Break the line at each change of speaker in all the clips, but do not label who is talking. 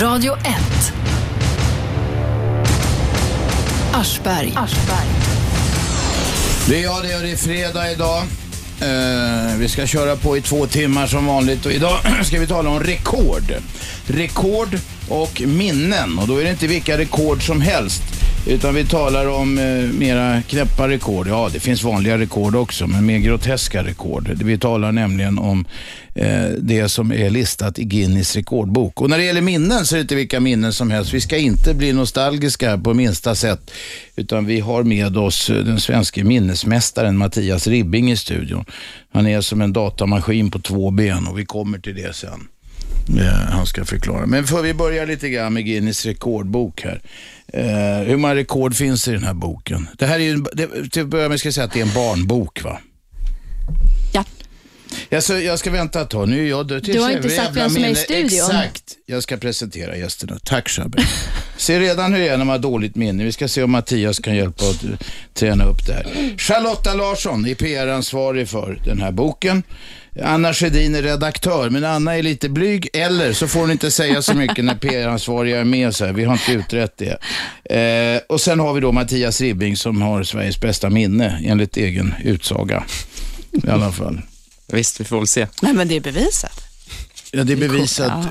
Radio 1. Aschberg. Aschberg.
Det är jag det och det är fredag idag. Eh, vi ska köra på i två timmar som vanligt och idag ska vi tala om rekord. Rekord och minnen och då är det inte vilka rekord som helst. Utan vi talar om eh, mera knäppa rekord. Ja, det finns vanliga rekord också, men mer groteska rekord. Vi talar nämligen om eh, det som är listat i Guinness rekordbok. Och när det gäller minnen så är det inte vilka minnen som helst. Vi ska inte bli nostalgiska på minsta sätt, utan vi har med oss den svenska minnesmästaren Mattias Ribbing i studion. Han är som en datamaskin på två ben och vi kommer till det sen. Han ska förklara. Men för vi börja lite grann med Guinness rekordbok här. Eh, hur många rekord finns i den här boken? Det här är ju, det, till att börja med ska jag säga att det är en barnbok va?
Ja.
Jag ska, jag ska vänta ett tag. Nu är jag död.
Du har inte sagt vem som är i studion.
Exakt. Jag ska presentera gästerna. Tack Shabbe. ser redan hur det är när man har dåligt minne. Vi ska se om Mattias kan hjälpa att träna upp det här. Charlotta Larsson är PR-ansvarig för den här boken. Anna Sjödin är redaktör, men Anna är lite blyg. Eller så får hon inte säga så mycket när PR-ansvariga är med. Så här. Vi har inte utrett det. Eh, och sen har vi då Mattias Ribbing som har Sveriges bästa minne, enligt egen utsaga. I alla fall.
Visst, vi får väl se.
Nej, men det är bevisat.
Ja, det är bevisat. Eh,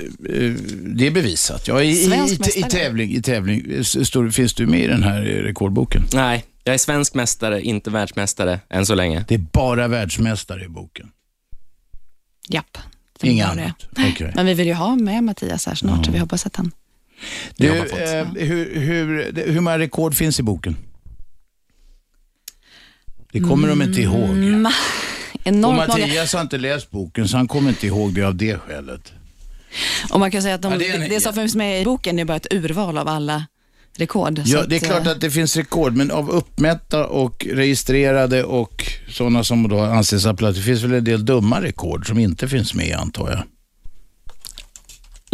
Det är bevisat. Ja, i, i, i, tävling, i tävling. Står, finns du med i den här rekordboken?
Nej, jag är svensk mästare, inte världsmästare än så länge.
Det är bara världsmästare i boken.
Japp. det.
annat. Okej.
Men vi vill ju ha med Mattias här snart, så vi hoppas att han...
Du, eh, hur, hur, hur många rekord finns i boken? Det kommer de inte ihåg.
Mm,
Och
enormt många.
Mattias har inte läst boken, så han kommer inte ihåg det av det skälet.
Och man kan säga att de,
Ja, det, en-
det som finns med i boken är bara ett urval av alla rekord.
Ja, det är
att,
klart
eh,
att det finns rekord, men av uppmätta och registrerade och sådana som då anses ha plats. Det finns väl en del dumma rekord som inte finns med antar jag.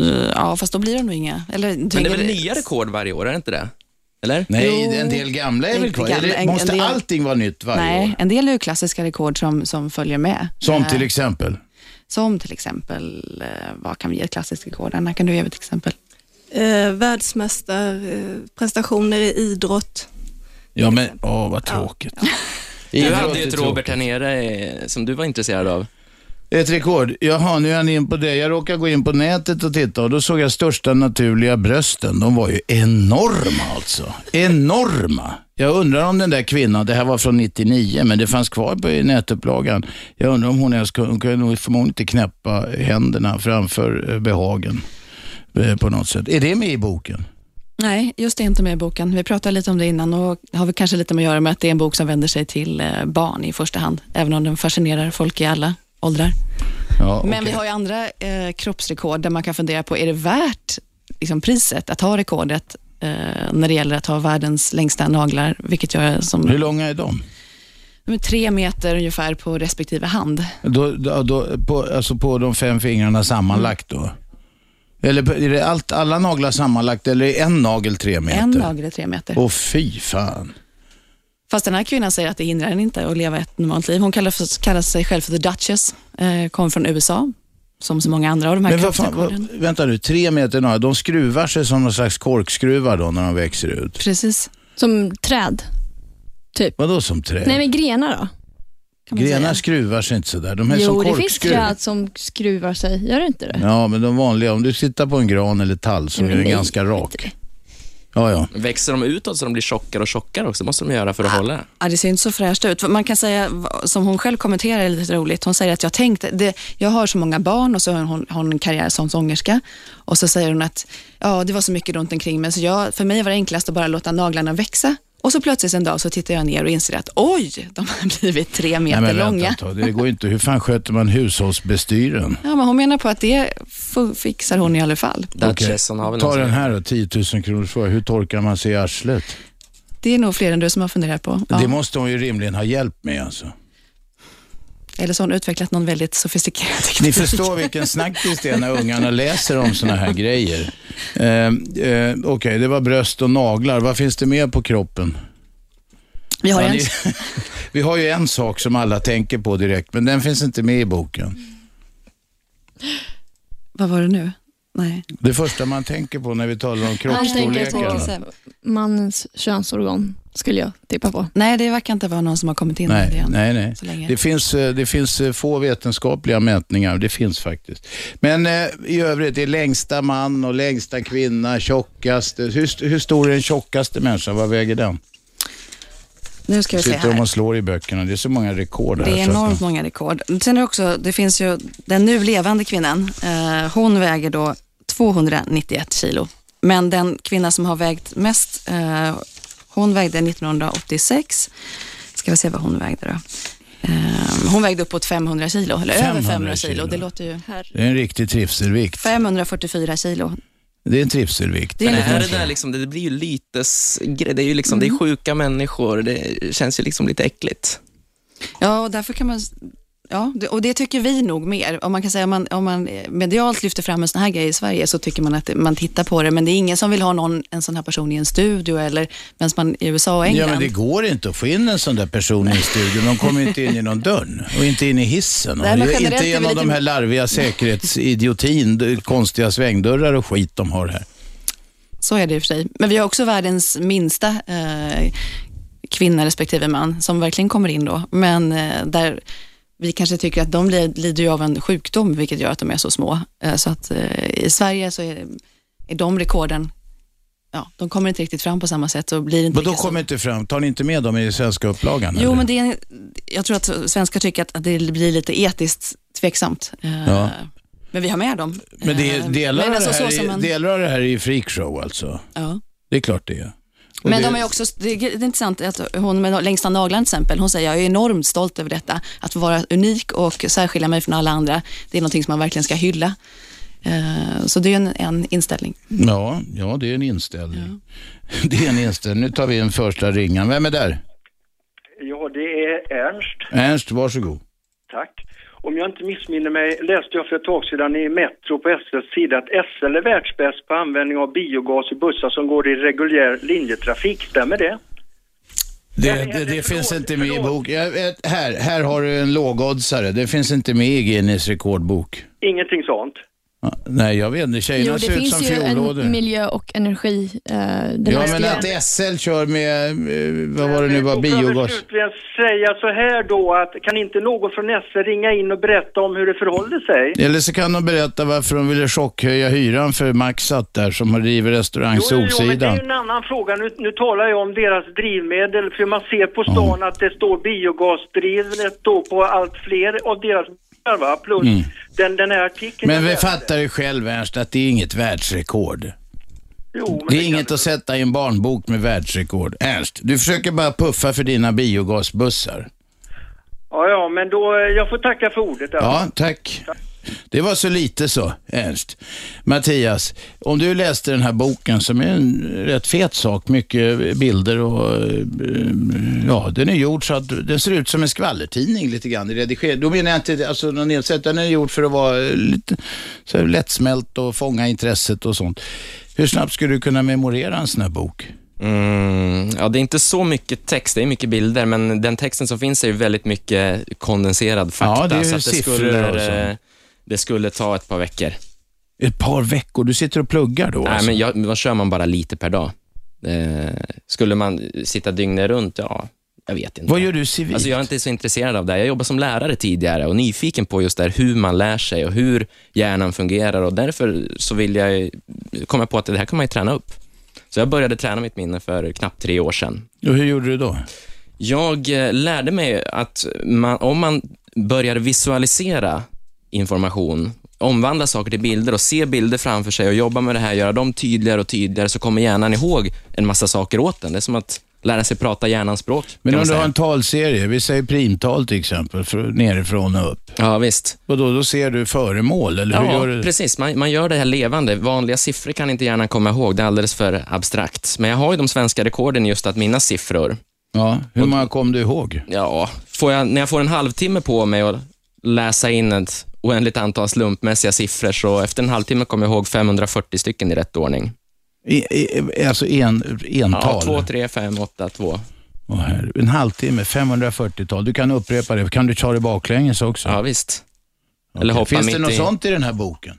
eh, Ja, fast då blir de nog inga. Eller,
Men det är väl nya rekord varje år, är det inte det? Eller?
Nej,
Jo.
en del gamla är väl kvar?
gamla,
Eller
en-
måste
en del-
allting vara nytt varje
Nej,
år?
en del är ju klassiska rekord som, som följer med.
Som
Eh,
till exempel?
Som till exempel, vad kan vi ge ett klassiskt rekord? Anna, kan du ge ett exempel?
Eh, världsmästarprestationer i idrott.
Ja, men åh vad tråkigt.
Du
Idrott
hade ju
är
ett Robert här nere eh, som du var intresserad av.
Ett rekord. Jaha, nu är han in på det. Jag råkade gå in på nätet och titta och då såg jag största naturliga brösten. De var ju enorma alltså. Enorma. Jag undrar om den där kvinnan, det här var från 99, men det fanns kvar på nätupplagan. Jag undrar om hon ens kunde, hon kunde nog förmodligen inte knäppa händerna framför eh, behagen eh, på något sätt. Är det med i boken?
Nej, just det är inte med i boken. Vi pratade lite om det innan och har väl kanske lite med att göra med att det är en bok som vänder sig till eh, barn i första hand, även om den fascinerar folk i alla åldrar.
Ja,
Men vi har ju andra eh, kroppsrekord där man kan fundera på, är det värt liksom, priset att ha rekordet eh, när det gäller att ha världens längsta naglar, vilket jag som
Hur långa är de?
de är tre meter ungefär på respektive hand.
Då, då, då, på, alltså på de fem fingrarna sammanlagt då? Eller är det allt, alla naglar sammanlagt eller är en nagel tre meter?
En nagel är tre meter.
Åh fy fan.
Fast den här kvinnan säger att det hindrar henne inte att leva ett normalt liv. Hon kallar, för, kallar sig själv för The Duchess, eh, kommer från USA, som så många andra av de här
Men vad fan, vad, vänta nu, tre meter naglar, de skruvar sig som någon slags korkskruvar då när de växer ut.
Precis.
Som träd.
Vadå som träd?
Nej, men grenar då?
Grenar
säga.
skruvar sig inte sådär, de är
Jo,
som
det finns
korkskruv.
träd som skruvar sig. Gör det inte det?
Ja, men de vanliga, om du tittar på en gran eller tall så är den ganska rak. Ja, ja.
Växer de utåt så de blir tjockare och tjockare också? måste de göra för att hålla.
Ja, det ser inte så fräscht ut. Man kan säga, som hon själv kommenterar, är lite roligt. Hon säger att jag tänkte, det, jag har så många barn och så har hon, hon en karriär som sångerska. Och så säger hon att ja, det var så mycket runt omkring mig, så jag, för mig var det enklast att bara låta naglarna växa. Och så plötsligt en dag så tittar jag ner och inser att oj, de har blivit tre meter
Nej, men
långa.
vänta det går inte. Hur fan sköter man hushållsbestyren?
Ja, men hon menar på att det fixar hon i alla fall.
Väl
Ta den här då, 10 000 kronors fråga. Hur torkar man sig i arslet?
Det är nog fler än du som har funderat på. Ja.
Det måste hon ju rimligen ha hjälp med alltså.
Eller så har hon utvecklat någon väldigt sofistikerad
Ni
teknik.
förstår vilken snackis det är när ungarna läser om såna här grejer. Eh, eh, Okej, det var bröst och naglar. Vad finns det mer på kroppen?
Vi har
Ja,
en,
ni, vi har ju en sak som alla tänker på direkt, men den finns inte med i boken.
vad var det nu? Nej.
Det första man tänker på när vi talar om
på mannens könsorgan, skulle jag tippa på.
Nej, det verkar inte vara någon som har kommit in med
Nej,
det än.
nej, nej.
Så länge.
Det finns, eh, det finns eh, få vetenskapliga mätningar, det finns faktiskt. Men eh, i övrigt, det är längsta man och längsta kvinna, tjockaste. Hur, hur stor är den tjockaste människan? Vad väger den?
Nu ska vi se
Sitter de
här.
och slår i böckerna. Det är så många rekord här.
Det är enormt många rekord. Sen är det också, det finns ju den nu levande kvinnan. Eh, hon väger då 291 kilo. Men den kvinna som har vägt mest, eh, hon vägde 1986. Ska vi se vad hon vägde då. Eh, hon vägde uppåt 500 kilo, eller
500
över 500 kilo.
kilo.
Det låter ju...
Det är en riktig trivselvikt.
544 kilo.
Det är en trivselvikt.
Det är
det det där liksom, det blir ju lite, det är ju liksom, det är sjuka människor, det känns ju liksom lite äckligt.
Ja, och därför kan man... Ja, och det tycker vi nog mer. Om man kan säga om man, om man medialt lyfter fram en sån här grej i Sverige så tycker man att man tittar på det, men det är ingen som vill ha någon, en sån här person i en studio eller medan man i USA och
Ja,
England.
men det går inte att få in en sån där person i en studio. De kommer inte in genom dörren och inte in i hissen.
Nej,
och inte genom
lite-
de här larviga säkerhetsidiotin, konstiga svängdörrar och skit de har här.
Så är det i och för sig. Men vi har också världens minsta eh, kvinna respektive man som verkligen kommer in då. Men eh, där vi kanske tycker att de li- lider ju av en sjukdom vilket gör att de är så små. Eh, så att eh, i Sverige så är, är de rekorden, ja, de kommer inte riktigt fram på samma sätt. Och blir inte
Men då
lika
kommer inte fram, tar ni inte med dem i svenska upplagan?
Jo,
eller?
men det är, jag tror att svenskar tycker att, det blir lite etiskt tveksamt. Eh,
Ja.
Men vi har med dem.
Men det, delar,
men
av det
alltså
här,
man-
delar det här är ju freakshow alltså.
ja.
Det är klart det är. Och
Men
det,
de är också, det är intressant att hon med längsta naglarna till exempel, hon säger jag är enormt stolt över detta. Att få vara unik och särskilja mig från alla andra, det är någonting som man verkligen ska hylla. Eh, Så det är en, en inställning.
ja, ja, det är en inställning. Det är en inställning. Nu tar vi en första ringan. Vem är där?
Ja, det är Ernst.
Ernst, varsågod.
Om jag inte missminner mig läste jag för ett tag sedan i Metro på SLs sida att SL är världsbäst på användning av biogas i bussar som går i reguljär linjetrafik. Stämmer det?
Det, det,
nej,
det finns inte med i bok. Jag vet, här, här har du en lågoddsare. Det finns inte med i Guinness rekordbok.
Ingenting sånt.
Ja, Nej, jag vet inte.
Jo,
Tjejerna
det
ser ut som
finns ju en miljö och energi. Eh,
Ja, men att SL kör med, eh, vad var det nu var,
får jag
biogas.
slutligen säga så här då att kan inte någon från SL ringa in och berätta om hur det förhåller sig?
Eller så kan de berätta varför de ville chockhöja hyran för Maxat där som driver restaurang
Jo, jo, jo, men det
Solsidan.
är ju en annan fråga. Nu, nu talar jag om deras drivmedel. För man ser på stan att det står biogasdrivet då på allt fler av deras bilar, va? Plus den, den här artikeln.
Mm. Men vi fattar ju själv Ernst att det är inget världsrekord.
Jo,
Det är
kan
inget
du-
att sätta i en barnbok med världsrekord. Ernst, du försöker bara puffa för dina biogasbussar.
Ja, ja, men då, eh, jag får tacka för ordet. alltså.
Ja, tack. Det var så lite så, Ernst. Mattias, om du läste den här boken som är en rätt fet sak, mycket bilder och eh, ja, den är gjord så att den ser ut som en skvallertidning lite grann i redigering. Då menar jag inte alltså någon nedsättning, den är gjord för att vara eh, lite så här lättsmält och fånga intresset och sånt. Hur snabbt skulle du kunna memorera en sån här bok?
Mm, ja, det är inte så mycket text, det är mycket bilder, men den texten som finns är ju väldigt mycket kondenserad fakta.
Ja, det är
så att det,
siffror
skulle,
och så.
Det skulle ta ett par veckor.
Ett par veckor, du sitter och pluggar då
Nej,
alltså.
men jag, då kör man bara lite per dag. Eh, skulle man sitta dygnet runt, ja, jag vet inte.
Vad gör du civilt?
Alltså jag är inte så intresserad av det. Jag jobbar som lärare tidigare och nyfiken på just det här, hur man lär sig och hur hjärnan fungerar och därför så vill jag komma på att det här kan man ju träna upp. Så jag började träna mitt minne för knappt tre år sedan.
Och hur gjorde du då?
Jag eh, lärde mig att man, om man börjar visualisera information, omvandla saker till bilder och se bilder framför sig och jobba med det här, göra dem tydligare och tydligare, så kommer hjärnan ihåg en massa saker åt den. Det är som att lära sig prata hjärnans språk.
Men om du har en talserie, vi säger primtal till exempel, nerifrån och upp.
Ja, visst.
Och då, då ser du föremål, eller hur
Ja,
gör du?
precis. Man, man gör det här levande. Vanliga siffror kan inte hjärnan komma ihåg. Det är alldeles för abstrakt. Men jag har ju de svenska rekorden just att minnas siffror.
Ja, hur många kom du ihåg?
Ja, jag, när jag får en halvtimme på mig att läsa in ett oändligt antal slumpmässiga siffror, så efter en halvtimme kommer jag ihåg 540 stycken i rätt ordning.
I, i, alltså en,
Ja,
ental?
2, 3, 5, 8, 2.
Åh, herre. en halvtimme, 540-tal. Du kan upprepa det. Kan du ta det baklänges också?
Ja, visst. Eller
Okej.
hoppa
Finns
mitt
det något
i...
sånt i den här boken?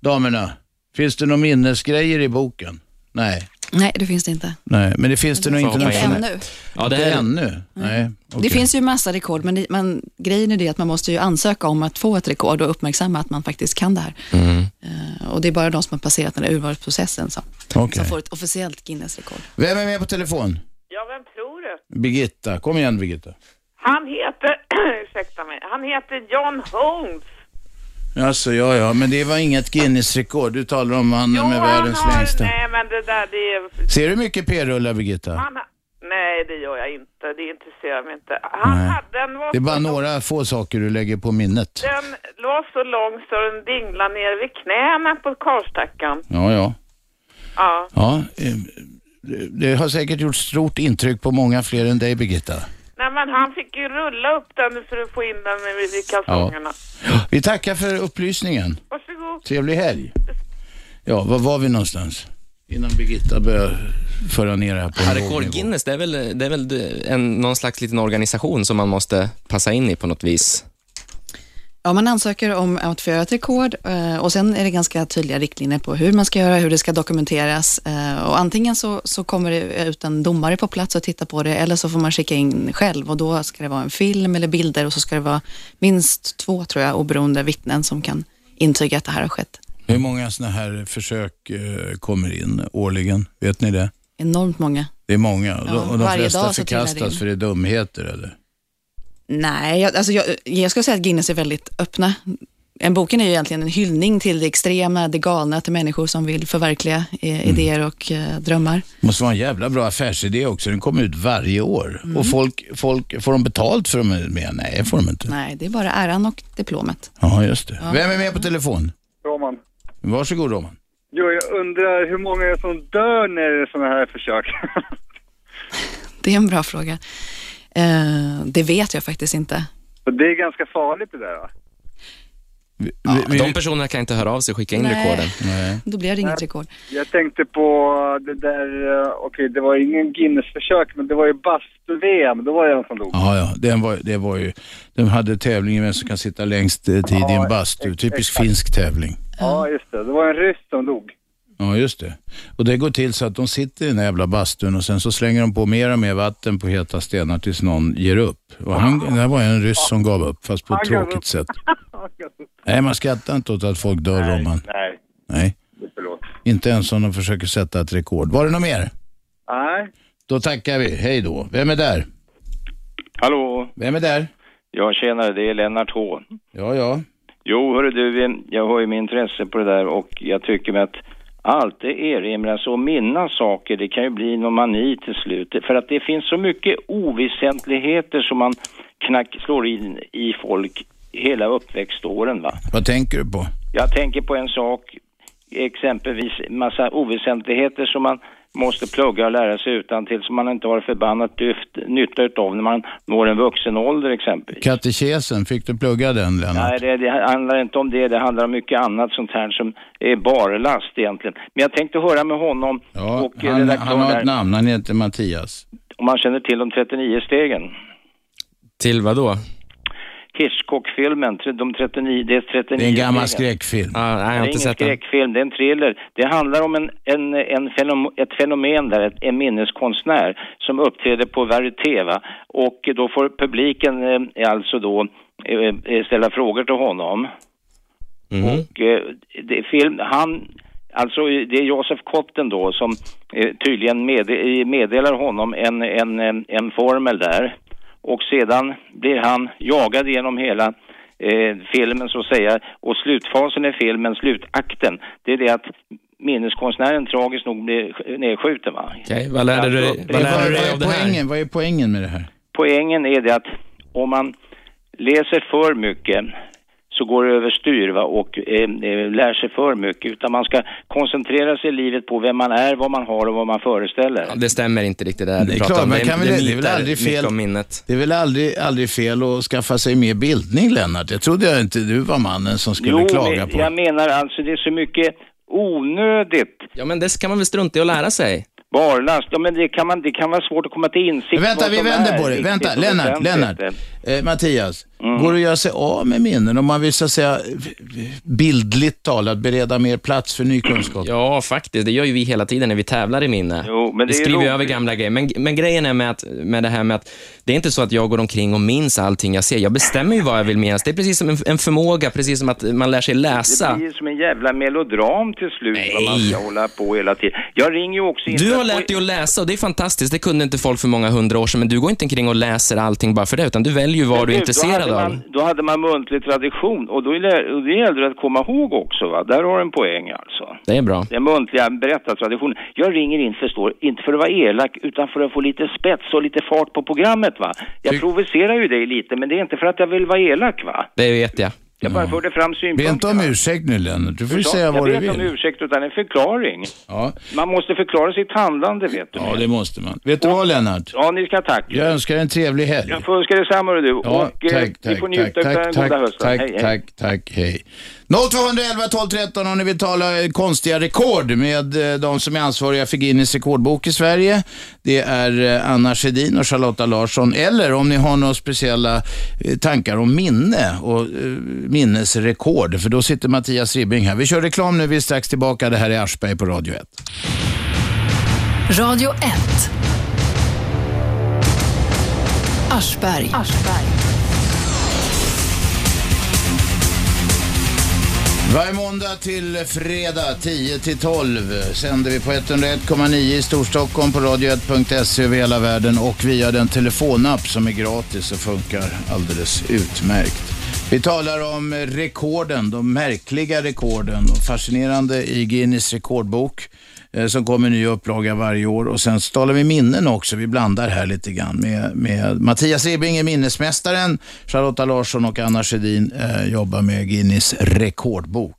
damerna? Finns det några minnesgrejer i boken? Nej.
Nej, det finns det inte.
Nej, men det finns det nog
Inte
ännu.
Ja, det här,
ännu? Nej.
Det
okej.
finns ju massa rekord, men, det, men grejen är det att man måste ju ansöka om att få ett rekord och uppmärksamma att man faktiskt kan det här.
Mm.
Eh, och det är bara de som har passerat den här urvalsprocessen som,
Okej.
som får ett officiellt Guinness-rekord.
Vem är med på telefon?
Ja, vem tror du?
Birgitta. Kom igen Birgitta.
Han heter, ursäkta mig, han heter John Holmes.
Alltså, ja, ja, men det var inget Guinness-rekord. Du talar om mannen med världens
han har,
längsta.
nej men det där det är,
Ser du mycket p-rullar Birgitta?
han, ha- nej det gör jag inte, det intresserar mig inte. Han
Nej.
hade, var
Det är bara
lång-
några få saker du lägger på minnet.
Den var så lång så den dinglade ner vid knäna på karlstackan.
Ja, ja.
Ja.
ja eh, det har säkert gjort stort intryck på många fler än dig Birgitta.
Nej men han fick ju rulla upp den för att få in den i, i kalsongerna.
Vi tackar för upplysningen.
Varsågod.
Trevlig helg. Ja, var var vi någonstans? Innan Birgitta börjar föra ner det här på
Ja,
en låg
Rekord
nivå.
Guinness, det är väl, det är väl en, någon slags liten organisation som man måste passa in i på något vis.
Ja, man ansöker om att få göra ett rekord eh, och sen är det ganska tydliga riktlinjer på hur man ska göra, hur det ska dokumenteras. eh, Och antingen så, så kommer det ut en domare på plats och titta på det eller så får man skicka in själv och då ska det vara en film eller bilder och så ska det vara minst två, tror jag, oberoende vittnen som kan intyga att det här har skett.
Hur många sådana här försök eh, kommer in årligen? Vet ni det?
Enormt många.
Det är många.
Ja,
och de flesta
så trillar det
förkastas för det är dumheter eller?
Nej, jag, alltså jag, jag skulle säga att Guinness är väldigt öppna. En boken är ju egentligen en hyllning till det extrema, det galna, till människor som vill förverkliga eh, idéer och eh, drömmar.
måste vara en jävla bra affärsidé också. Den kommer ut varje år.
Mm.
Och folk, folk, får de betalt för de är med? Nej, får de inte.
Nej, det är bara äran och diplomet.
Ja, just det. Vem är med på telefon?
Roman.
Varsågod Roman.
Jo, jag undrar hur många är det som dör när det är sådana här försök?
Det är en bra fråga. Eh, det vet jag faktiskt inte.
Det är ganska farligt det där va?
Vi,
Ja,
vi,
de personerna kan inte höra av sig och skicka in
Nej.
rekorden.
nej.
Då blir det inget rekord.
Jag tänkte på det där, eh, okej det var ingen Guinness-försök men det var ju bastu-VM, då var det en som dog.
Ja, ja. Den var, det var ju, de hade tävlingen vem som kan sitta längst eh, tid i en
Ja,
bastu. Typisk
exakt.
finsk tävling.
Ja, just det. Det var en ryss som dog.
Ja, just det. Och det går till så att de sitter i den här jävla bastun och sen så slänger de på mer och mer vatten på heta stenar tills någon ger upp. Och han, det här var en ryss som gav upp, fast på ett tråkigt sätt. Nej, man skrattar inte åt att folk dör, Roman.
Nej,
Nej,
förlåt.
inte ens om de försöker sätta ett rekord. Var det något mer?
Nej.
Då tackar vi. Hej då. Vem är där?
Hallå,
Vem är där?
jag tjänare, det är Lennart H.
Ja, ja.
Jo, hörru du, jag har ju min intresse på det där och jag tycker med att alltid erinra sig och minnas saker, det kan ju bli någon mani till slut. För att det finns så mycket oväsentligheter som man knack, slår in i folk hela uppväxtåren va.
Vad tänker du på?
Jag tänker på en sak, exempelvis massa oväsentligheter som man måste plugga och lära sig utan till som man inte har förbannat dyft, nytta utav när man når en vuxen ålder exempelvis.
Katekesen, fick du plugga den, Lennart?
Nej, det, det handlar inte om det. Det handlar om mycket annat sånt här som är barlast egentligen. Men jag tänkte höra med honom
Ja,
och
han,
redaktören
han har ett namn. Han heter Mattias.
om man känner till de 39 stegen.
Till vad då?
Hitchcock-filmen, de 39, det är 39
Det är en gammal skräckfilm.
Ah, nej, jag
Det
har
är
inte
ingen
sett den.
skräckfilm, det är en thriller. Det handlar om en, en, en fenom, ett fenomen där, ett, en minneskonstnär som uppträder på varieté va? och då får publiken eh, alltså då eh, eh, ställa frågor till honom.
Mhm.
Och eh, det är film, han, alltså det är Josef Kotten då som eh, tydligen med, eh, meddelar honom en, en, en, en formel där. Och sedan blir han jagad genom hela eh, filmen så att säga. Och slutfasen i filmen, slutakten, det är det att minneskonstnären tragiskt nog blir nedskjuten va.
Okej, vad lärde du dig, vad lärde du dig
är
av det här?
poängen, vad är poängen med det här?
Poängen är det att om man läser för mycket så går det överstyr va? och eh, eh, lär sig för mycket. Utan man ska koncentrera sig i livet på vem man är, vad man har och vad man föreställer.
Ja, det stämmer inte riktigt det där
Det är
du pratar
klart,
om. Det,
kan
det,
väl-
det,
det är väl aldrig fel.
om minnet.
Det är väl aldrig, aldrig fel att skaffa sig mer bildning, Lennart? Jag trodde jag inte du var mannen som skulle
jo,
klaga
men
på.
jag menar alltså det är så mycket onödigt
Ja, men det kan man väl strunta i att lära sig?
barlast. Ja, men det kan, man, det kan vara svårt att komma till insikt
Men vänta, vi vänder
är
på det. Vänta, Lennart. Lennart. Eh, Mattias,
Mm.
Går det att göra sig av med minnen om man vill så att säga bildligt talat bereda mer plats för ny kunskap?
Ja, faktiskt. Det gör ju vi hela tiden när vi tävlar i minne.
Jo, men det
vi
är
skriver över gamla grejer. Men, men grejen är med, att, med det här med att det är inte så att jag går omkring och minns allting jag ser. Jag bestämmer ju vad jag vill minnas. Det är precis som en, en förmåga, precis som att man lär sig läsa.
Det blir som en jävla melodram till slut vad man ska hålla på hela tiden. Jag ringer ju också.
Du har lärt dig att läsa och det är fantastiskt. Det kunde inte folk för många hundra år sedan, men du går inte omkring och läser allting bara för det, utan du väljer ju vad du är
Men
intresserad
då hade man, Då hade man muntlig tradition och då är- och det gäller att komma ihåg också. Va? Där har du en poäng alltså.
Det är bra.
Den muntliga berättartraditionen. Jag ringer in, förstår, inte för att vara elak utan för att få lite spets och lite fart på programmet va. Jag provocerar ju dig lite men det är inte för att jag vill vara elak va.
Det vet jag.
Jag bara förde fram
Be
synpunkter.
inte om ursäkt nu Lennart, du får
Förstå-
säga vad du
Jag ber inte om
vill.
ursäkt utan en förklaring.
Ja.
Man måste förklara sitt handlande vet du.
ja, det måste man. Vet du vad Lennart?
Ja, ni ska ha tack.
Jag önskar en trevlig helg.
Jag får önska detsamma du.
Ja,
och eh,
tack,
ni
tack,
får
tack,
njuta av
tack,
den goda
tack,
hösten.
tack,
hej, hej.
tack, tack, hej. 0211 12 13 om ni vill tala konstiga rekord med eh, de som är ansvariga för Guinness rekordbok i Sverige. Det är eh, Anna Sjödin och Charlotta Larsson. Eller om ni har några speciella eh, tankar om minne och eh, minnesrekord. För då sitter Mattias Ribbing här. Vi kör reklam nu, vi är strax tillbaka. Det här är Aschberg på Radio 1.
Radio 1. Aschberg.
Varje måndag till fredag 10 till 12 sänder vi på 101,9 i Storstockholm på radio1.se över hela världen och via den telefonapp som är gratis och funkar alldeles utmärkt. Vi talar om rekorden, de märkliga rekorden och fascinerande i Guinness rekordbok Eh, som kommer i ny upplaga varje år och sen så talar vi minnen också. Vi blandar här lite grann med, med Mattias Ribbing är minnesmästaren, Charlotta Larsson och Anna Sjödin eh, jobbar med Guinness rekordbok.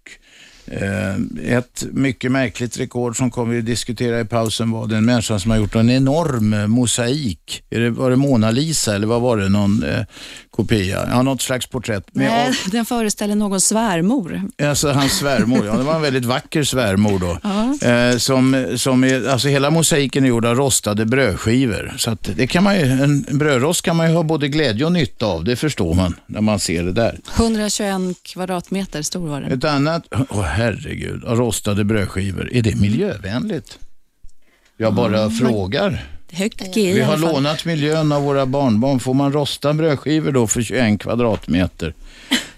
Eh, ett mycket märkligt rekord som kommer vi diskutera i pausen var den människan som har gjort en enorm eh, mosaik. Är det, var det Mona Lisa eller vad var det? Någon eh, kopia? Ja, något slags porträtt.
Nej, den föreställer någon svärmor.
Alltså hans svärmor, ja det var en väldigt vacker svärmor då.
Ja.
Eh, som, som är, alltså hela mosaiken är gjord av rostade brödskivor. Så att det kan man ju, en brödrost kan man ju ha både glädje och nytta av, det förstår man när man ser det där.
121 kvadratmeter stor var den.
Ett annat, herregud, rostade brödskivor, är det miljövänligt? Jag bara frågar.
Högt GI
Vi har lånat miljön av våra barnbarn. Får man rosta brödskivor då för 21 kvadratmeter?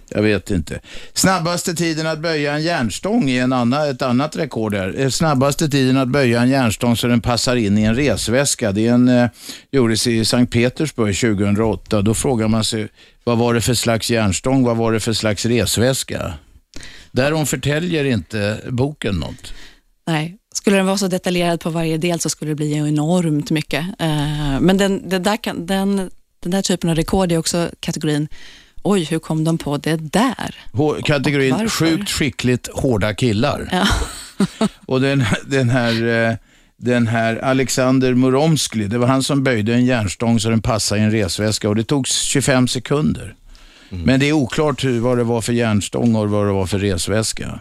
Jag vet inte. Snabbaste tiden att böja en järnstång är en annan, ett annat rekord här. Eh, Snabbaste tiden att böja en järnstång så den passar in i en resväska. Det är en, eh, gjordes i Sankt Petersburg 2008. Då frågar man sig, vad var det för slags järnstång? Vad var det för slags resväska? Därom förtäljer inte boken något.
Nej, skulle den vara så detaljerad på varje del så skulle det bli enormt mycket. Eh, Men den, det där kan, den, den där typen av rekord är också kategorin, oj, hur kom de på det där?
Kategorin sjukt skickligt hårda killar.
Ja.
Och den, den, här, eh, den här Alexander Muromskli, det var han som böjde en järnstång så den passade i en resväska och det tog 25 sekunder. Men det är oklart hur, vad det var för järnstång och vad det var för resväska.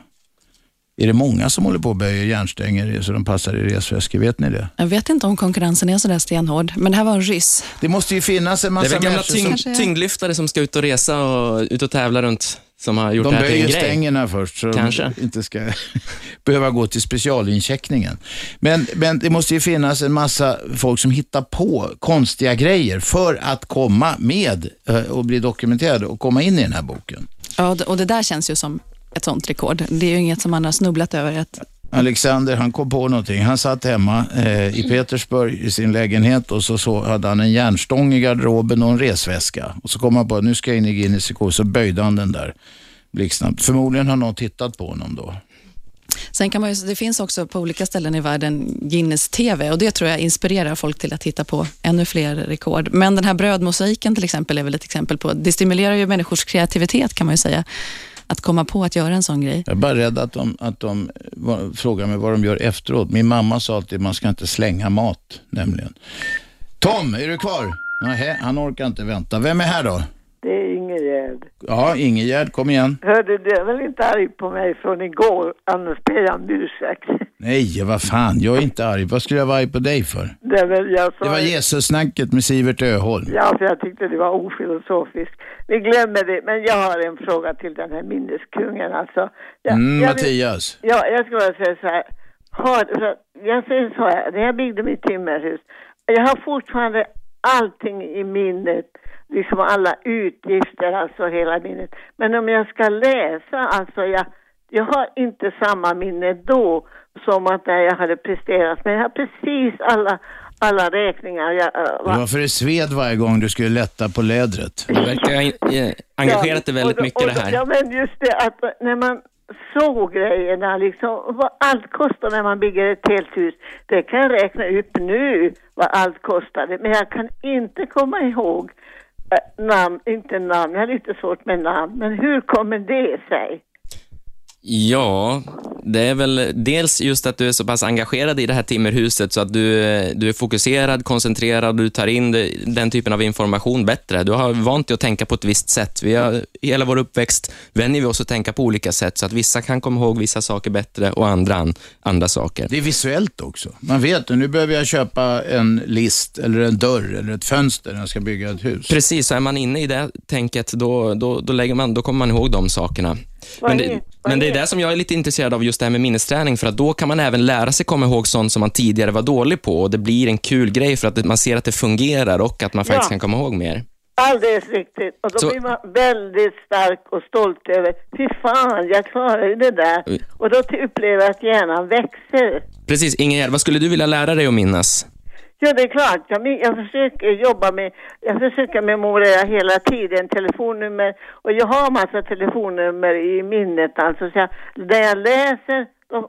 Är det många som håller på och böjer järnstänger så de passar i resväskor? Vet ni det?
Jag vet inte om konkurrensen är så där stenhård, men det här var en ryss.
Det måste ju finnas en
Det är
massa
väl gamla
människor som...
Tyng,
är.
tyngdlyftare som ska ut och resa och ut och tävla runt, som har gjort
De
det här till en
böjer
grej.
stängerna först så
Kanske.
de inte ska behöva gå till specialincheckningen. Men, men det måste ju finnas en massa folk som hittar på konstiga grejer för att komma med eh, och bli dokumenterade och komma in i den här boken.
Ja, och det där känns ju som ett sånt rekord. Det är ju inget som man har snubblat över. Att,
Alexander han kom på någonting. Han satt hemma eh, i Petersburg i sin lägenhet och så, så hade han en järnstång i garderoben och en resväska. Och så kom han på att nu ska jag in i Guinness rekord så böjde han den där blixtsnabbt. Förmodligen har någon tittat på honom då.
sen kan man ju, det finns också på olika ställen i världen Guinness TV och det tror jag inspirerar folk till att titta på ännu fler rekord. Men den här brödmosaiken till exempel är väl ett exempel på, det stimulerar ju människors kreativitet kan man ju säga. Att komma på att göra en sån grej.
Jag är bara rädd att de, att de frågar mig vad de gör efteråt. Min mamma sa alltid att man ska inte slänga mat, nämligen. Tom, är du kvar? Nej, han orkar inte vänta. Vem är här då?
Det är Ingegärd.
Ja, Ingegärd, kom igen.
Hörde du är väl inte arg på mig från igår, Anders ber jag om ursäkt.
Nej, vad fan, jag är inte arg. Vad skulle jag vara arg på dig för?
Det, men jag sa,
Det var Jesus-snacket med Sivert Öholm.
Ja, för jag tyckte det var ofilosofiskt. Vi glömmer det, men jag har en fråga till den här minneskungen alltså. Jag,
Mm,
jag vill-
Mattias.
Ja, jag skulle vilja säga så här. Har, jag säger så här, när jag byggde mitt timmerhus, jag har fortfarande allting i minnet, liksom alla utgifter, alltså hela minnet. Men om jag ska läsa, alltså jag, jag har inte samma minne då som att när jag hade presterat, men jag har precis alla, alla räkningar. Jag, äh,
Det var för det sved varje gång du skulle lätta på lädret.
Du verkar ha eh, engagerat dig väldigt
och då-
mycket i det
och
här.
Ja, men just det att när man såg grejerna, liksom, vad allt kostar när man bygger ett helt hus. Det kan jag räkna upp nu, vad allt kostade, men jag kan inte komma ihåg eh, namn, inte namn, jag har lite svårt med namn, men hur kommer det sig?
Ja, det är väl dels just att du är så pass engagerad i det här timmerhuset så att du, du är fokuserad, koncentrerad, du tar in det, den typen av information bättre. Du har vant dig att tänka på ett visst sätt. Vi har, hela vår uppväxt vänjer vi oss att tänka på olika sätt så att vissa kan komma ihåg vissa saker bättre och andra an, andra saker.
Det är visuellt också. Man vet, nu behöver jag köpa en list eller en dörr eller ett fönster när jag ska bygga ett hus.
Precis, så är man inne i det tänket, då, då, då, lägger man, då kommer man ihåg de sakerna. Men det, men det är det som jag är lite intresserad av, just det här med minnesträning, för att då kan man även lära sig komma ihåg sånt som man tidigare var dålig på och det blir en kul grej för att man ser att det fungerar och att man faktiskt
Ja.
kan komma ihåg mer.
Alldeles riktigt. Och då
Så-
blir man väldigt stark och stolt över, fy fan, jag klarar ju det där.
Oj.
Och då upplever jag att hjärnan växer.
Precis, Ingegerd, vad skulle du vilja lära dig att minnas?
Ja, det är klart. Jag, jag försöker jobba med, jag försöker memorera hela tiden telefonnummer och jag har massa telefonnummer i minnet alltså. Så jag, när jag läser, då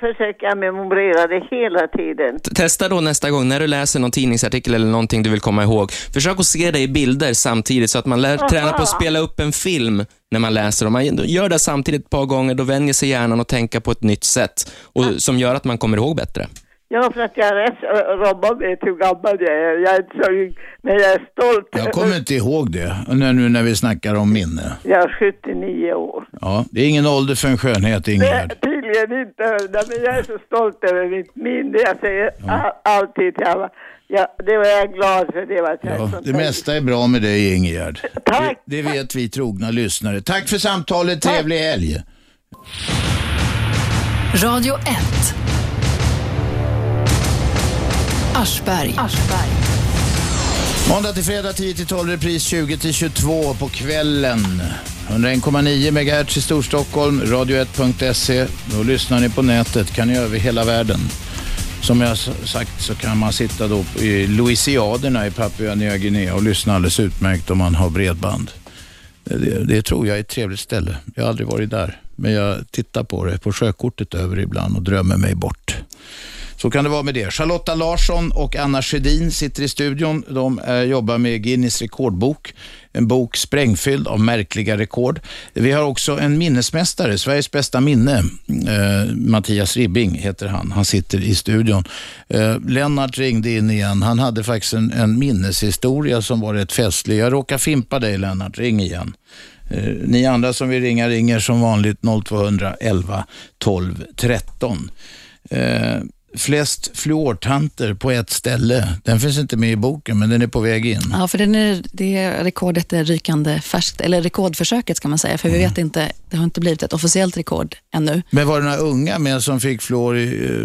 försöker jag memorera det hela tiden.
Testa då nästa gång, när du läser någon tidningsartikel eller någonting du vill komma ihåg, försök att se det i bilder samtidigt så att man lär
Aha.
träna på att spela upp en film när man läser. Om man gör det samtidigt ett par gånger, då vänjer sig hjärnan att tänka på ett nytt sätt och, som gör att man kommer ihåg bättre.
Ja, för att jag är rätt, Robban vet hur gammal jag är. Jag är inte så ung, men jag är stolt.
Jag kommer inte ihåg det, nu nu när vi snackar om minne.
Jag är 79 år.
Ja, det är ingen ålder för en skönhet,
Det
Ingegerd.
tydligen inte, men jag är så stolt över mitt minne. Jag säger all, alltid till alla. Ja, det var jag glad för. Det var jag
Ja, det mesta är bra med dig, Ingegerd.
Tack.
Det, det vet vi trogna lyssnare. Tack för samtalet, trevlig helg.
Radio 1. Aschberg.
Måndag till fredag 10 till 12, repris 20 till 22 på kvällen. 101,9 MHz i Storstockholm, radio1.se. Då lyssnar ni på nätet, kan ni över hela världen. Som jag sagt så kan man sitta då i Louisiaderna i Papua Nya Guinea och lyssna alldeles utmärkt om man har bredband. Det, det tror jag är ett trevligt ställe. Jag har aldrig varit där, men jag tittar på det på sjökortet över ibland och drömmer mig bort. Så kan det vara med det. Charlotta Larsson och Anna Sjödin sitter i studion. De eh, jobbar med Guinness rekordbok. En bok sprängfylld av märkliga rekord. Vi har också en minnesmästare, Sveriges bästa minne. Eh, Mattias Ribbing heter han. Han sitter i studion. Eh, Lennart ringde in igen. Han hade faktiskt en, en minneshistoria som var rätt festlig. Jag råkar fimpa dig Lennart, ring igen. Eh, ni andra som vill ringa ringer som vanligt 0200 12 13. Flest fluortanter på ett ställe. Den finns inte med i boken, men den är på väg in.
Ja, för den är, det rekordet är rykande färskt, eller rekordförsöket ska man säga, för vi vet inte, det har inte blivit ett officiellt rekord ännu.
Men var det några unga med som fick fluor i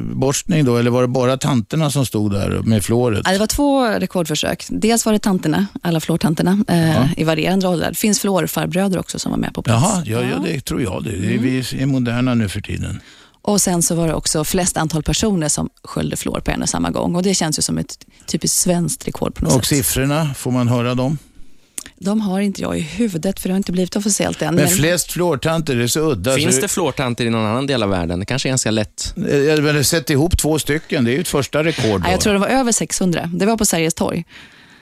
eh, då, eller var det bara tanterna som stod där med fluoret?
Ja, det var två rekordförsök. Dels var det tanterna, alla fluortanterna, eh, i varierande åldrar. Det finns fluorfarbröder också som var med på plats.
Jaha, ja, ja, det tror jag det. är, vi är moderna nu för tiden.
Och sen så var det också flest antal personer som sköljde fluor på en och samma gång. Och Det känns ju som ett typiskt svenskt rekord på något
Och
sätt.
siffrorna, får man höra dem?
De har inte jag i huvudet, för det har inte blivit officiellt än.
Men flest fluortanter, det är så udda.
Finns
så
det fluortanter i någon annan del av världen? Det kanske är ganska lätt.
Jag har sett ihop två stycken, det är ju ett första rekord.
Ja,
Då.
jag tror det var över 600. Det var på Sergels torg.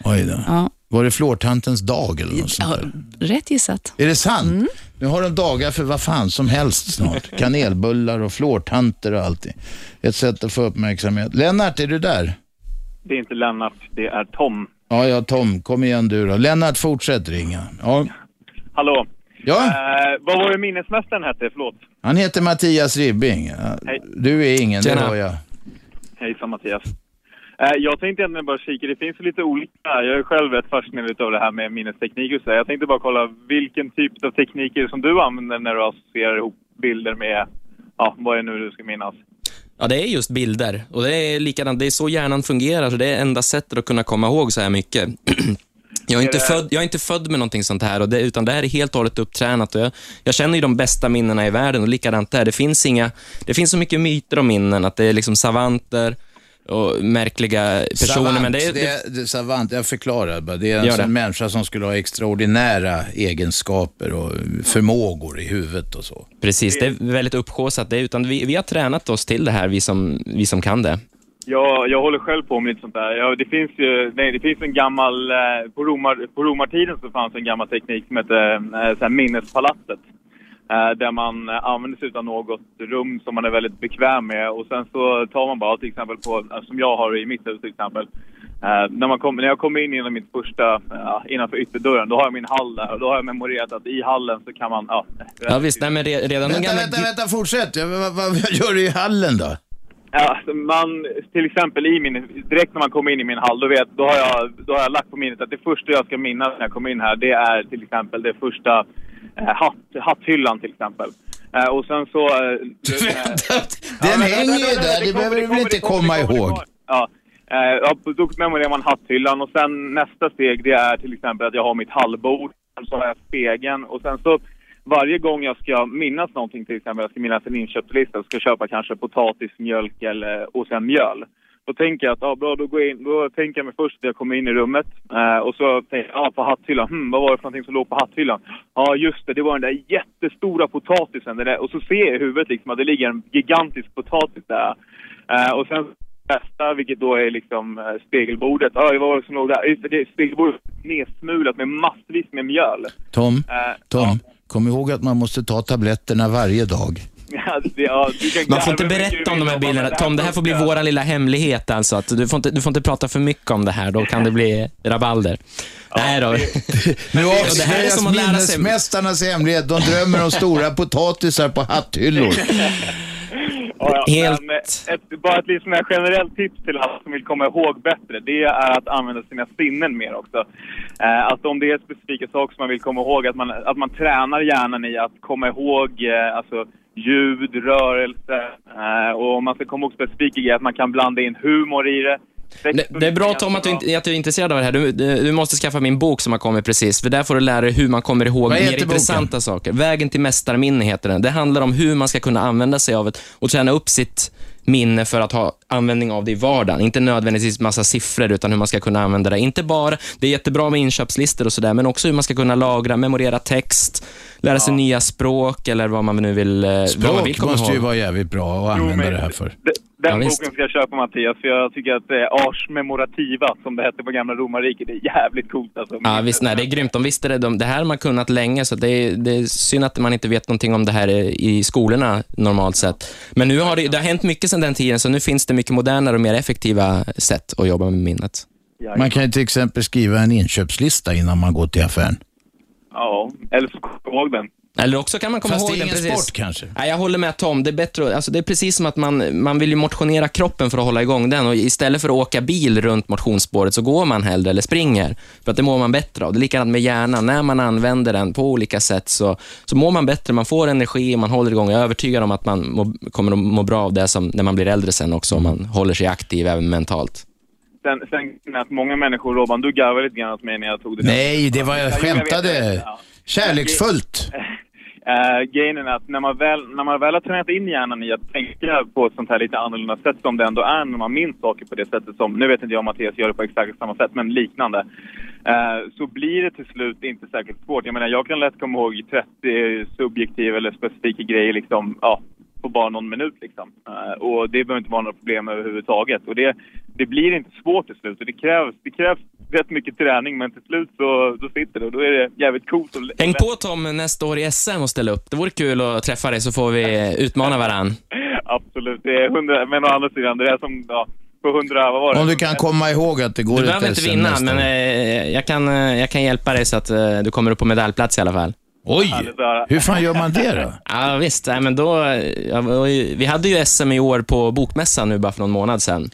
Oj då.
Ja.
Var det fluortantens dag eller något sånt
Ja, rätt gissat.
Är det sant?
Mm.
Nu har de dagar för vad fan som helst snart. Kanelbullar och fluortanter och allting. Ett sätt att få uppmärksamhet. Lennart, är du där?
Det är inte Lennart, det är Tom.
Ja, ja, Tom, kom igen du då. Lennart, fortsätt ringa. Ja,
Hallå.
Ja,
Eh, vad var det minnesmästaren hette? Förlåt.
han heter Mattias Ribbing.
Hej.
Du är ingen, det
Tjena.
var jag.
Hejsan Mattias. Eh, jag tänkte egentligen bara kika, det finns lite olika. Jag är själv rätt fascinerad av det här med minnesteknik och så. Jag tänkte bara kolla vilken typ av teknik är det som du använder när du associerar ihop bilder med, ja, vad är det nu du ska minnas?
Ja, det är just bilder. Och det är likadant, det är så hjärnan fungerar, så det är enda sättet att kunna komma ihåg så här mycket. Jag är, inte född, jag är inte född med någonting sånt här, och det, utan det här är helt och hållet upptränat. Och jag, jag känner ju de bästa minnena i världen och likadant där. Det finns, inga, det finns så mycket myter om minnen, att det är liksom savanter och märkliga personer.
Savant,
men det är,
det det är savant, jag förklarar bara. Det är en människa som skulle ha extraordinära egenskaper och förmågor i huvudet och så.
Precis, det är väldigt uppsjåsat. Det utan vi, vi har tränat oss till det här, vi som, vi som kan det.
Jag, jag håller själv på med lite sånt där. Ja, det finns ju nej, det finns en gammal... Eh, på, romar, på romartiden så fanns en gammal teknik som hette eh, så här minnespalatset. Eh, där man eh, använder sig av något rum som man är väldigt bekväm med och sen så tar man bara till exempel på, eh, som jag har i mitt hus till exempel. När, man kom, när jag kommer in genom mitt första, innanför ytterdörren, då har jag min hall där och då har jag memorerat att i hallen så kan man, ja.
Ja, visst, nej, men re- redan
Vänta,
gamla...
vänta, vänta, fortsätt. Vad, vad, vad gör du i hallen då?
Ja, man, till exempel i min, direkt när man kommer in i min hall, då, vet, då, har jag, då har jag lagt på minnet att det första jag ska minnas när jag kommer in här, det är till exempel det första hatt, hatthyllan till exempel. Eh, och sen så... Eh,
Den hänger ju där, det behöver du väl inte komma ihåg?
Ja, eh, ja, då memorerar man hatthyllan och sen nästa steg det är till exempel att jag har mitt hallbord, så har jag spegeln och sen så varje gång jag ska minnas någonting, till exempel jag ska minnas en inköpslista ska köpa kanske potatis, mjölk eller, och sen mjöl. Då tänker jag att, ja bra, då, går jag in, då tänker jag mig först att jag kommer in i rummet eh, och så tänker jag, ja på hatthyllan, hmm, vad var det för någonting som låg på hatthyllan? Ja just det, det var den där jättestora potatisen. Där, och så ser jag i huvudet liksom att det ligger en gigantisk potatis där. Eh, och sen nästa, vilket då är liksom eh, spegelbordet. Ja, vad var det som låg där? Just det, är spegelbordet nedsmulat med massvis med mjöl.
Tom,
Eh,
Tom, kom ihåg att man måste ta tabletterna varje dag.
ja, det, ja,
Man får inte berätta om de här bilderna. Tom, det här får bli våran lilla hemlighet alltså. Att du, får inte, du får inte prata för mycket om det här, då kan det bli rabalder. Nej då.
Nu
det här är
avslöjas
som att lära sig-
minnesmästarnas hemlighet. De drömmer om stora potatisar på hatthyllor.
Ja, ja,
Helt-
Men ett, bara ett här generellt tips till alla som vill komma ihåg bättre, det är att använda sina sinnen mer också. Eh, att om det är specifika saker som man vill komma ihåg, att man, att man tränar hjärnan i att komma ihåg eh, alltså, ljud, rörelse. Eh, och om man ska komma ihåg specifika grejer, att man kan blanda in humor i det.
Det, det är bra Tom att du, inte- att du är intresserad av det här. Du, du, du måste skaffa min bok som har kommit precis, för där får du lära dig hur man kommer ihåg mer
boken?
intressanta saker. Vägen till mästarminne heter den. Det handlar om hur man ska kunna använda sig av det och träna upp sitt minne för att ha användning av det i vardagen. Inte nödvändigtvis massa siffror, utan hur man ska kunna använda det. Inte bara, det är jättebra med inköpslistor och sådär, men också hur man ska kunna lagra, memorera text, lära sig nya språk eller vad man nu vill, eh, vad man vill
Språk
komma
måste ju
ihåg.
vara jävligt bra att använda det här för.
Den
Ja,
boken
visst.
ska jag köpa Mattias, för jag tycker att eh, Ars Memorativa, som det hette på gamla romarriket, det är jävligt coolt alltså.
Ja, visst, nej, det är grymt. De visste det. De, det här har man kunnat länge, så det är, det är synd att man inte vet någonting om det här i skolorna normalt sett. Men nu har det, det har hänt mycket sedan den tiden, så nu finns det mycket modernare och mer effektiva sätt att jobba med minnet.
Man kan ju till exempel skriva en inköpslista innan man går till affären.
Ja, eller så kommer jag ihåg den.
Eller också kan man komma
Fast
ihåg
det är
den
ingen
precis.
sport kanske.
Nej, jag håller med Tom. Det är, bättre, alltså det är precis som att man, man vill ju motionera kroppen för att hålla igång den och istället för att åka bil runt motionsspåret så går man hellre eller springer. För att det mår man bättre av. Det är likadant med hjärnan. När man använder den på olika sätt så, så mår man bättre, man får energi, man håller igång. Jag är övertygad om att man må, kommer att må bra av det som, när man blir äldre sen också, om man håller sig aktiv även mentalt.
Sen, sen att många människor, Robban, du garvade lite grann åt mig när jag tog det.
Nej, det var jag skämtade.
Ja.
Kärleksfullt.
Uh, grejen är att när man, väl, när man väl har tränat in hjärnan i att tänka på ett sånt här lite annorlunda sätt som det ändå är när man minns saker på det sättet som, nu vet inte jag om Mattias gör det på exakt samma sätt, men liknande. eh, så blir det till slut inte särskilt svårt. Jag menar, jag kan lätt komma ihåg 30 subjektiva eller specifika grejer liksom, ja, på bara någon minut liksom. Eh, och det behöver inte vara några problem överhuvudtaget. Och det, det blir inte svårt till slut. Och det krävs, det krävs rätt mycket träning, men till slut så då sitter det och då är det jävligt coolt. Och,
Häng på Tom nästa år i SM och ställ upp. Det vore kul att träffa dig så får vi utmana varann.
Absolut, det är hundra, men å andra sidan, det är som, ja, på hundra, vad var det?
Om du kan komma ihåg att det går
Du behöver inte vinna, men eh, jag, kan, eh, jag kan hjälpa dig så att eh, du kommer upp på medaljplats i alla fall.
Oj, hur fan gör man det då?
Ja, visst. Nej, men då, ja, vi hade ju SM i år på Bokmässan nu bara för någon månad sedan.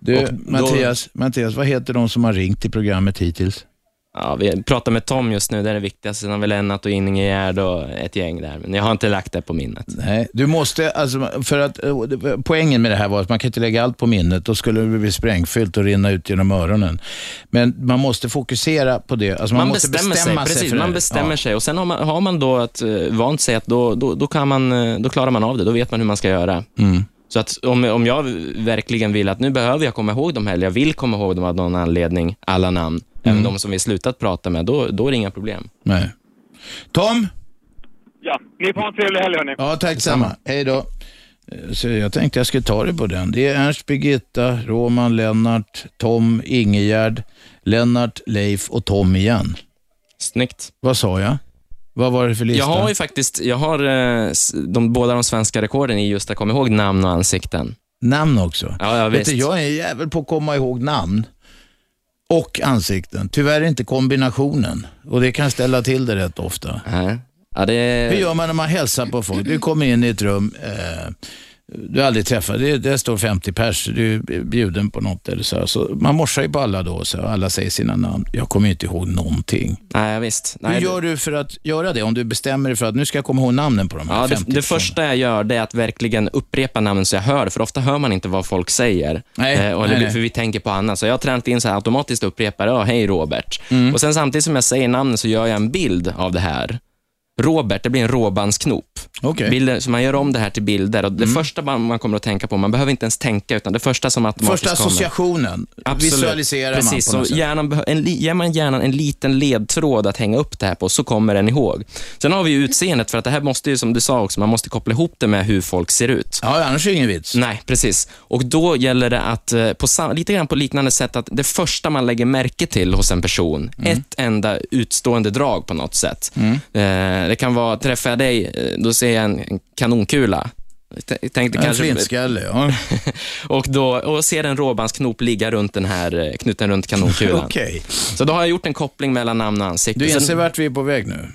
Du,
då-
Mattias, Mattias, vad heter de som har ringt till programmet hittills?
Ja, vi pratar med Tom just nu, det är det viktigaste. Sen har vi Lennart och Ingegärd och ett gäng där, men jag har inte lagt det på minnet.
Nej, du måste, alltså, för att eh, poängen med det här var att man kan inte lägga allt på minnet, då skulle det bli sprängfyllt och rinna ut genom öronen. Men man måste fokusera på det, alltså man,
Man,
måste
bestämmer sig,
bestämma sig,
precis,
för det
man bestämmer
Ja.
sig och sen har man, har man då ett, eh, vant sig att då, då, då, kan man, eh, då klarar man av det, då vet man hur man ska göra.
Mm.
Så att om, om jag verkligen vill att nu behöver jag komma ihåg dem här, eller jag vill komma ihåg dem av någon anledning, alla namn,
Mm.
även de som vi slutat prata med, då, då är det inga problem.
Nej. Tom?
Ja, ni får ha en trevlig helg hörni.
Ja, tack samma. Hej då. Eh, Så jag tänkte jag skulle ta det på den. Det är Ernst, Birgitta, Roman, Lennart, Tom, Ingegärd, Lennart, Leif och Tom igen.
Snyggt.
Vad sa jag? Vad var det för lista?
Jag har ju faktiskt, jag har eh, de, båda de svenska rekorden i just att komma ihåg namn och ansikten.
Namn också?
Ja, ja
Vet
visst.
du, jag är en jävel på att komma ihåg namn och ansikten. Tyvärr inte kombinationen. Och det kan ställa till det rätt ofta.
Nej. Ja, det...
Hur gör man när man hälsar på folk? Du kommer in i ett rum, eh, du aldrig träffat, det, det står 50 pers, du är bjuden på något eller så. så man morsar ju på alla då, så alla säger sina namn. Jag kommer inte ihåg någonting.
Nej, visst. Nej,
Hur gör du för att göra det? Om du bestämmer dig för att nu ska jag komma ihåg namnen på de här
Ja,
50
det, det första jag gör det är att verkligen upprepa namnen så jag hör, för ofta hör man inte vad folk säger.
Nej,
Eh, och,
nej.
För vi tänker på annat. Så jag har tränat in så här automatiskt upprepar, ja, hej Robert.
Mm.
Och sen samtidigt som jag säger namnen så gör jag en bild av det här. Robert, det blir en råbandsknop.
Mm.
Bilder, så man gör om det här till bilder. Och det första man, kommer att tänka på, man behöver inte ens tänka, utan det första som automatiskt
Första
kommer.
associationen
Absolut.
visualiserar
Precis,
man på
så hjärnan, en, ger man hjärnan en liten ledtråd att hänga upp det här på, så kommer den ihåg. Sen har vi ju utseendet, för att det här måste ju, som du sa också, man måste koppla ihop det med hur folk ser ut.
Ja, annars är det ingen vits.
Nej, precis. Och då gäller det att, eh, på lite grann på liknande sätt, att det första man lägger märke till hos en person, ett enda utstående drag på något sätt. Eh, det kan vara, träffar jag dig, eh, då ser jag en, en kanonkula. Tänkte
En
kanske,
flintskalle, ja.
och, då, och ser en råbandsknop ligga runt den här eh, knuten runt kanonkulan.
Okej.
Så då har jag gjort en koppling mellan namn och ansikte.
Du inser vart vi är på väg nu?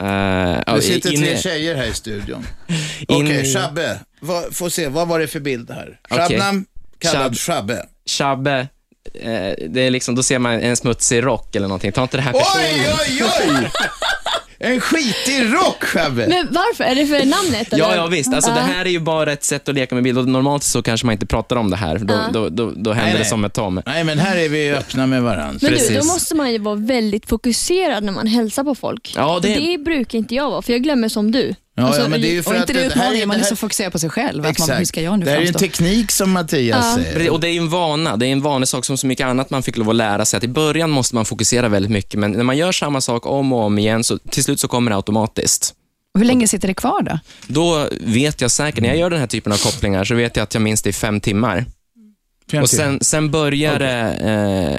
Eh, ja,
Det sitter
inne-
tre tjejer här i studion.
In-
Okej, Shabbe. Vad, får se, vad var det för bild här? Shabnam kallad
Shab-
Shabbe.
Shabbe, eh, det är liksom, då ser man en smutsig rock eller någonting. Ta inte det här
Oj,
personligt.
oj, oj! En skitig rock, Shabbe.
Men varför? Är det för namnet?
Ja,
eller?
ja visst. Alltså,
Ja.
Det här är ju bara ett sätt att leka med bild och normalt så kanske man inte pratar om det här. Då,
Ja.
då, då, då händer
Nej,
det
nej.
som med Tom.
Nej, men här är vi öppna med varandra.
Men du,
Precis.
då måste man ju vara väldigt fokuserad när man hälsar på folk.
Ja, det-
det brukar inte jag vara, för jag glömmer som du. Alltså,
Ja, ja, men det är ju för
Och
att
inte det
är
utmaningen, man är
det här-
så fokuserad på sig själv. Att man, hur
Exakt.
ska jag nu
Det här är en
framstå?
teknik som Mattias
Ja.
säger.
Precis, Och det är ju en vana. Det är en vanesak som så mycket annat man fick lov att lära sig. Att I början måste man fokusera väldigt mycket, men när man gör samma sak om och om igen, så till slut så kommer det automatiskt.
Hur länge sitter det kvar då?
Då vet jag säkert, när jag gör den här typen av kopplingar, så vet jag att jag minns det i fem timmar. Och sen, sen börjar det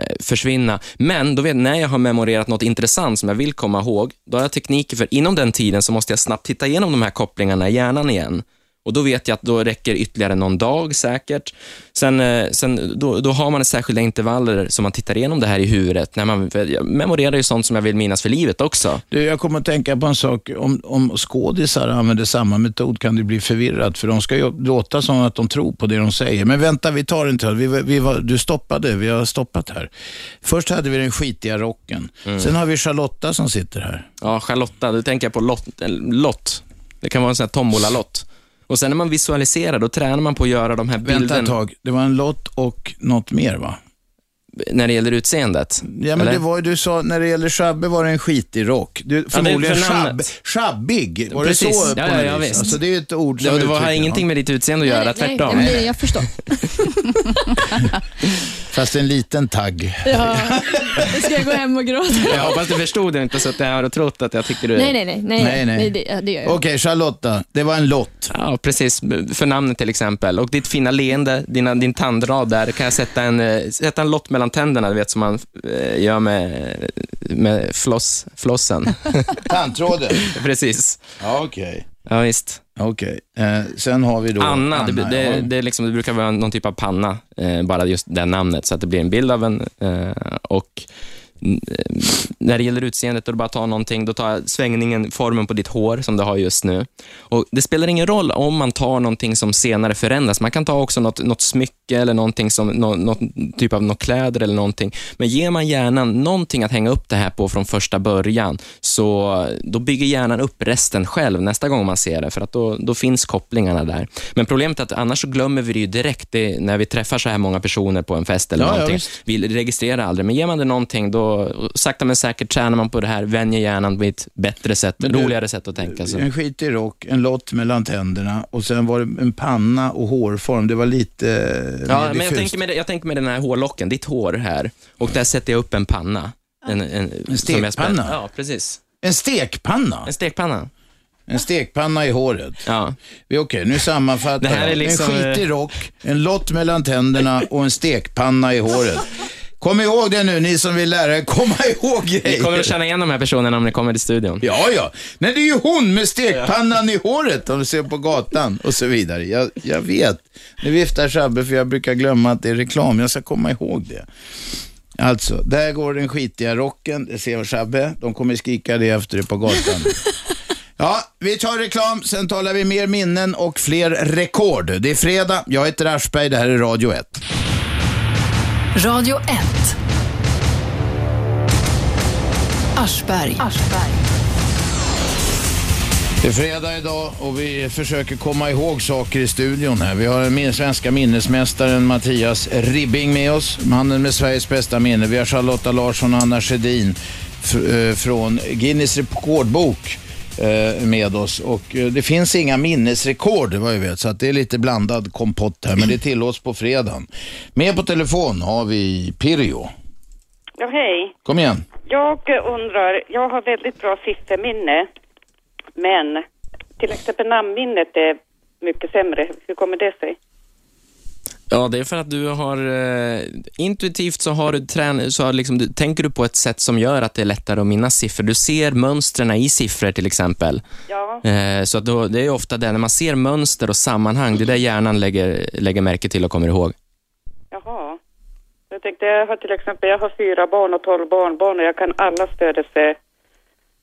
eh, försvinna. Men då vet, när jag har memorerat något intressant som jag vill komma ihåg, då har jag tekniker för inom den tiden så måste jag snabbt titta igenom de här kopplingarna i hjärnan igen. Och Då vet jag att då räcker ytterligare någon dag säkert. Sen, eh, sen, då, då har man särskilda intervaller som man tittar igenom det här i huvudet. När man, jag memorerar ju sånt som jag vill minnas för livet också.
Du, jag kommer att tänka på en sak. Om, om skådisar använder samma metod kan det bli förvirrat, för de ska ju låta som att de tror på det de säger. Men vänta, vi tar inte vi, vi var, Du stoppade, vi har stoppat här. Först hade vi den skitiga rocken.
Mm.
Sen har vi Charlotta som sitter här.
Ja, Charlotta, då tänker jag på lott. en lott. Det kan vara en sån här tombola-lott. Och sen när man visualiserar, då tränar man på att göra de här
Vänta
bilderna.
ett tag, det var en lott och något mer va?
När det gäller utseendet?
Ja, men
eller?
det var du sa, när det gäller Shabbe var det en skitig rock. Du, förmodligen
för
shabb, shabbig, var
Precis.
det så
Ja,
på
ja, ja,
vis?
visst.
Alltså, det är ett ord som
Det, det var, har ingenting
ja.
med ditt utseende att göra,
nej,
tvärtom.
Nej, nej, jag förstår.
Fast en liten tagg.
Ja, nu ska jag gå hem och gråta.
Jag hoppas du förstod det, inte så att jag har trott att jag tyckte du...
Nej, nej, nej. nej,
Nej, nej.
Det, det gör jag.
Okej, Charlotta, det var en lott.
Ja, precis. För namnet till exempel. Och ditt fina leende, dina, din tandrad där, kan jag sätta en, eh, sätta en lott mellan tänderna, du vet som man eh, gör med, med floss, flossen.
Tandtråden.
precis.
Ja, okej.
Ja, visst.
Okej, eh, sen har vi då
Anna, det, det,
ja.
det, liksom, det brukar vara någon typ av panna, eh, bara just det namnet, så att det blir en bild av en. Eh, och mm, när det gäller utseendet, då du bara tar någonting, då tar jag svängningen, formen på ditt hår som du har just nu. Och Det spelar ingen roll om man tar någonting som senare förändras. Man kan ta också något, något smycke eller någonting som, nå, något typ av något kläder eller någonting. Men ger man hjärnan någonting att hänga upp det här på från första början, så då bygger hjärnan upp resten själv nästa gång man ser det, för att då, då finns kopplingarna där. Men problemet är att annars så glömmer vi det ju direkt det, när vi träffar så här många personer på en fest eller
Ja, ja,
någonting.
visst.
vi registrerar aldrig, men ger man det någonting, då sakta men säkert tränar man på det här, vänjer hjärnan vid ett bättre sätt,
Men du-
roligare sätt att tänka. Så.
En skitig rock, en lott mellan tänderna och sen var det en panna och hårform. Det var lite
Ja, men jag tänker, med, jag tänker med den här hårlocken, ditt hår här, och där sätter jag upp en panna. En, en,
En stekpanna?
Ja, precis.
En stekpanna?
En stekpanna.
En stekpanna i håret.
Ja.
Vi- Okej, nu sammanfattar jag.
liksom,
En skitig
eh,
rock, en lott mellan tänderna och en stekpanna i håret. Kom ihåg det nu, ni som vill lära er komma ihåg grejer.
Ni kommer att känna igen de här personerna om ni kommer till studion.
Ja, ja. Nej, det är ju hon med stekpannan i håret om du ser på gatan och så vidare. Jag, jag vet. Nu viftar Shabbe för jag brukar glömma att det är reklam. Jag ska komma ihåg det. Alltså, där går den skitiga rocken. Det ser Shabbe. De kommer skrika det efter det på gatan. Ja, vi tar reklam, sen talar vi mer minnen och fler rekord. Det är fredag, jag heter Aschberg, det här är Radio 1.
Radio 1. Aschberg.
Det är fredag idag och vi försöker komma ihåg saker i studion här. Vi har den min- svenska minnesmästaren Mattias Ribbing med oss, mannen med Sveriges bästa minne. Vi har Charlotta Larsson och Anna Sjödin fr- eh, från Guinness rekordbok med oss. Och eh, det finns inga minnesrekord vad jag vet, så att det är lite blandad kompott här, men det tillåts på fredagen. Med på telefon har vi Pirjo.
Ja, hej.
Kom igen.
Jag eh, undrar, jag har väldigt bra sifferminne, men till exempel namnminnet är mycket sämre. Hur kommer det sig?
Ja, det är för att du har eh, intuitivt så har du trän så har liksom, du, tänker du på ett sätt som gör att det är lättare att minnas siffror. Du ser mönstren i siffror till exempel.
Ja.
Eh, så att då, det är ofta det, när man ser mönster och sammanhang, det är det hjärnan lägger, lägger märke till och kommer ihåg.
Jaha. Jag tänkte, jag har till exempel, jag har fyra barn och tolv barnbarn och jag kan alla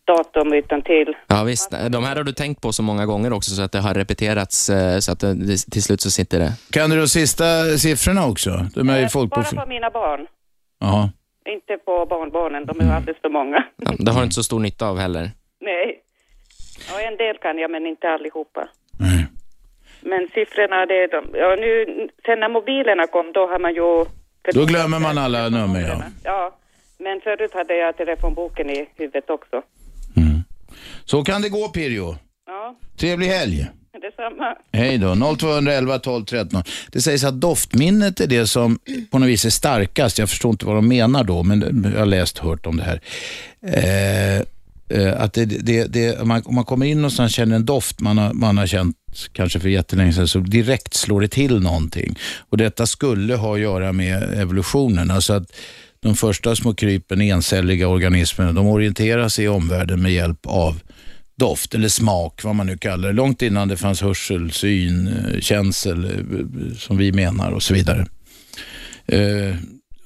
födelsedatum utan till.
Ja, visst. De här har du tänkt på så många gånger också så att det har repeterats eh, så att det, till slut så sitter det.
Kan du de sista siffrorna också? De är ju folk på...
Bara på mina barn,
Jaha.
inte på barnbarnen. De är alldeles för många.
Ja, det har du inte så stor nytta av heller.
Nej. Ja, en del kan jag, men inte allihopa. Men siffrorna, det är de. Ja, nu, sen när mobilerna kom, då har man ju...
Då glömmer man alla nummer, ja.
Ja, men förut hade jag telefonboken i huvudet också.
Så kan det gå, Pirjo.
Ja,
Trevlig helg.
detsamma.
Hej då. 0211 12 13. Det sägs att doftminnet är det som på något vis är starkast. Jag förstår inte vad de menar då, men jag har läst och hört om det här. Eh, eh, att det, det, det, man, om man kommer in någonstans och känner en doft man har, man har känt kanske för jättelänge sedan, så direkt slår det till någonting. Och Detta skulle ha att göra med evolutionen. Alltså att de första små krypen, encelliga organismerna, de orienterar sig i omvärlden med hjälp av doft eller smak, vad man nu kallar det. Långt innan det fanns hörsel, syn, eh, känsel, eh, som vi menar och så vidare. Eh,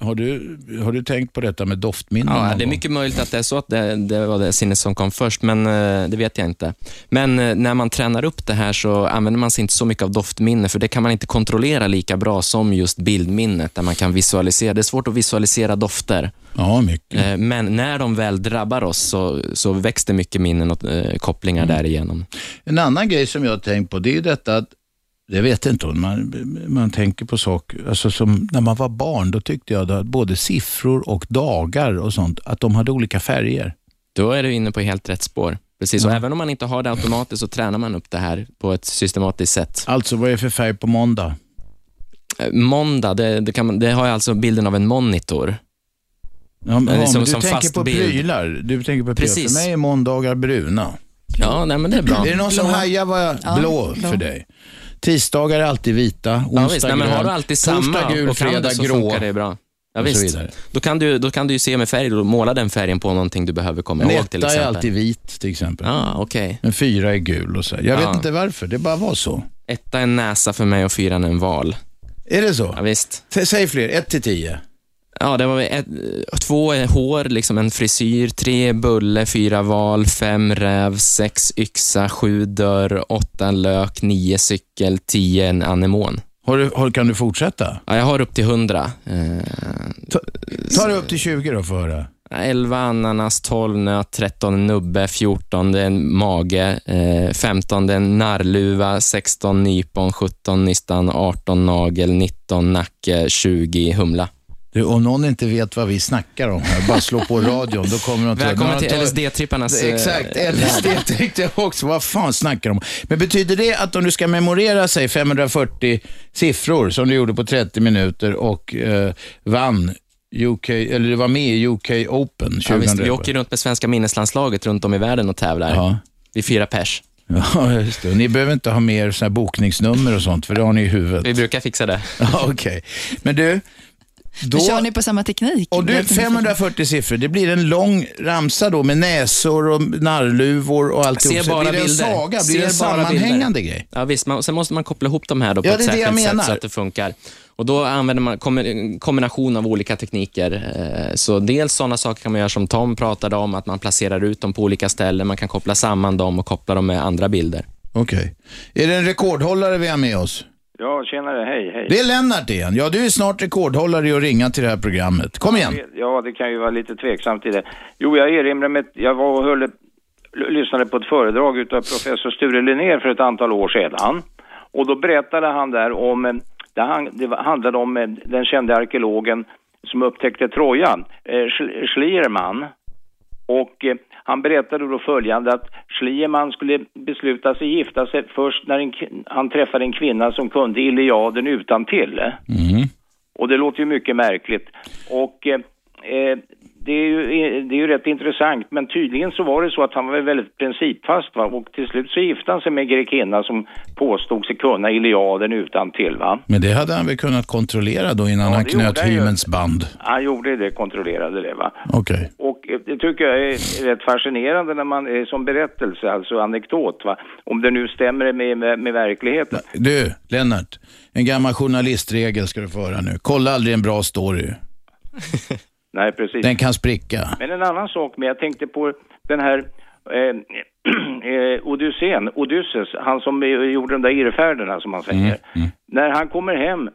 har, du, har du tänkt på detta med doftminnen?
Ja, det är mycket möjligt att det är så att det, det var det sinnet som kom först, men eh, det vet jag inte. Men eh, när man tränar upp det här så använder man sig inte så mycket av doftminne, för det kan man inte kontrollera lika bra som just bildminnet, där man kan visualisera. Det är svårt att visualisera dofter.
Ja, mycket.
Eh, Men när de väl drabbar oss så, så väcks det mycket minnen och kopplingar
Mm.
därigenom.
En annan grej som jag har tänkt på, det är detta att jag vet inte om man, man tänker på saker, alltså som när man var barn, då tyckte jag att både siffror och dagar och sånt, att de hade olika färger.
Då är du inne på helt rätt spår. Precis, och
Ja.
även om man inte har det automatiskt så tränar man upp det här på ett systematiskt sätt.
Alltså, vad är det för färg på måndag?
Eh, Måndag, det, det, kan man, det har jag alltså bilden av en monitor.
Ja, men, ja,
som-
men du
som
tänker
fast
på
bild.
prylar. Du tänker på prylar.
Precis.
För mig är måndagar bruna.
Ja, nej, men det är bra.
Är det någon som
Blå.
hajar vad jag...
Ja,
blå,
blå.
för dig? Tisdagar är alltid vita, onsdag
Ja, visst, nej, men har du alltid
torsdag
samma
gul,
och kan
fredag
det så
grå.
funkar det bra. Ja, visst. Då kan, du, då kan du ju se med färg och måla den färgen på någonting du behöver komma
En
ihåg till
etta är alltid vit till exempel.
Ja, okej.
En fyra är gul och så. Jag
Ja.
vet inte varför, det bara var så.
Etta är en näsa för mig och fyran är en val.
Är det så?
Ja, visst.
Säg fler, ett till tio.
Ja, det var ett, två hår, liksom en frisyr, tre bulle, fyra val, fem räv, sex yxa, sju dörr, åtta lök, nio cykel, tio en anemon.
Har du, har, kan du fortsätta?
Ja, jag har upp till hundra.
Ta, ta det upp till 20 då för att höra.
11 ananas, 12 nöt, 13 nubbe, 14 det är en mage, eh, 15 det är en narrluva, 16 nypon, 17 nystan, 18 nagel, 19 nacke, 20 humla.
Du, om någon inte vet vad vi snackar om här, bara slå på radion, då kommer de att...
Välkommen till LSD-tripparnas... eh,
Exakt,
värld.
LSD tänkte jag också. Vad fan snackar de om? Men betyder det att om du ska memorera sig 540 siffror, som du gjorde på 30 minuter och eh, vann UK, eller du var med i UK Open
Ja, visst,
2011?
vi åker runt med svenska minneslandslaget runt om i världen och tävlar.
Ja.
Vi fyra pers.
Ja, just det. Ni behöver inte ha mer såna här bokningsnummer och sånt, för det har ni i huvudet.
Vi brukar fixa det.
Ja, Okej. Men du, då...
Då kör ni på samma teknik.
Och du, 540 siffror, det blir en lång ramsa då med näsor och narrluvor och.
Ser
Så
bara
blir det en
bilder.
saga? Blir det en sammanhängande
bilder.
grej?
Ja, visst. Man, sen måste man koppla ihop de här då på
Ja,
ett
det är det jag
särskilt sätt så att det funkar. Och Då använder man kombination av olika tekniker. Eh, Så dels sådana saker kan man göra som Tom pratade om, att man placerar ut dem på olika ställen. Man kan koppla samman dem och koppla dem med andra bilder.
Okej. Är det en rekordhållare vi har med oss?
Ja, tjenare, hej, hej.
Det är Lennart igen. Ja, du är snart rekordhållare i att ringa till det här programmet. Kom igen.
Ja, det kan ju vara lite tveksamt i det. Jo, jag erinrar mig, jag var och höll, lyssnade på ett föredrag utav professor Sture Linnér för ett antal år sedan. Och då berättade han där om, eh, det, han, det var- handlade om eh, den kände arkeologen som upptäckte Troja, eh, Schl- Schliermann. Och eh, han berättade då följande att Schliemann skulle besluta sig gifta sig först när en, han träffade en kvinna som kunde Iliaden utan till. Och det låter ju mycket märkligt. Och eh, eh, det, är ju, det är ju rätt intressant, men tydligen så var det så att han var väldigt principfast va? och till slut så gifte han sig med en grekinna som påstod sig kunna Iliaden utan till va.
Men det hade han väl kunnat kontrollera då innan han knöt
han ju.
hymens band?
Han gjorde det, kontrollerade det va.
Okej.
Och eh, det tycker jag är rätt fascinerande när man är som berättelse, alltså anekdot va. Om det nu stämmer med, med, med verkligheten.
Du, Lennart. En gammal journalistregel ska du få höra nu. Kolla aldrig en bra story.
Nej, precis.
Den kan spricka.
Men en annan sak med, jag tänkte på den här eh, eh, Odysseen, Odysseus, han som gjorde de där irrfärderna som man säger. När han kommer hem,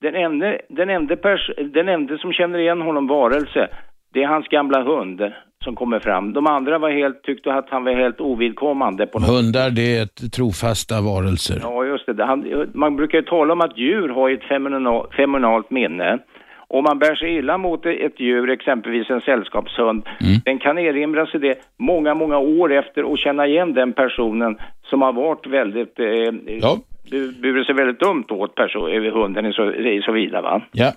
den enda, den, enda pers- den enda som känner igen honom varelse, det är hans gamla hund som kommer fram. De andra var helt, tyckte att han var helt ovidkommande på något
Hundar, det är ett trofasta varelser.
Ja, just det. Han, man brukar ju tala om att djur har ett feminal, feminalt minne. Om man bär sig illa mot ett djur, exempelvis en sällskapshund, den kan erinra sig det många, många år efter och känna igen den personen som har varit väldigt, eh,
Ja.
bu- burit sig väldigt dumt åt person, hunden och så, i så vidare va.
Ja.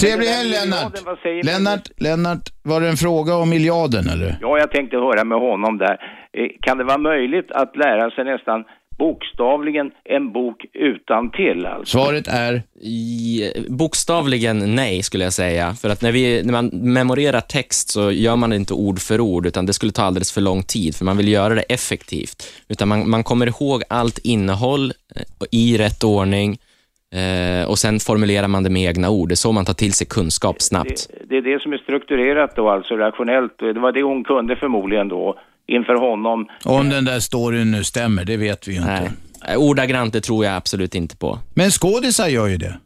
Trevlig helg Lennart. Lennart, Lennart, var det en fråga om miljarden eller?
Ja, jag tänkte höra med honom där. Eh, Kan det vara möjligt att lära sig nästan bokstavligen en bok utan till alltså?
Svaret är?
I, bokstavligen nej, skulle jag säga. För att när, vi, när man memorerar text så gör man det inte ord för ord, utan det skulle ta alldeles för lång tid, för man vill göra det effektivt. Utan man, man kommer ihåg allt innehåll eh, i rätt ordning eh, och sen formulerar man det med egna ord. Det är så man tar till sig kunskap snabbt.
Det, det är det som är strukturerat då, alltså rationellt. Det var det hon kunde förmodligen då inför honom.
Om den där storyn nu stämmer, det vet vi ju inte.
Nej. Ordagrant, det tror jag absolut inte på.
Men skådisar gör ju det.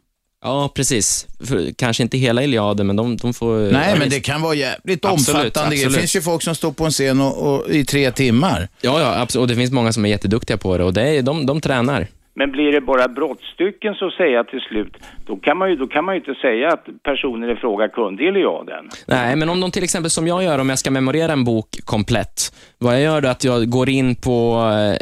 Ja, precis. För, kanske inte hela Iliaden, men de, de får...
Nej,
ja,
men det kan vara jävligt
Absolut,
omfattande. Det
absolut.
finns ju folk som står på en scen och, och, i tre timmar.
Ja, ja, absolut. Och det finns många som är jätteduktiga på det och det är, de, de tränar.
Men blir det bara brottstycken så att säga till slut, då kan man ju, då kan man ju inte säga att personen i fråga kunde eller jag den.
Nej, men om de till exempel som jag gör, om jag ska memorera en bok komplett, vad jag gör då är att jag går in på, eh,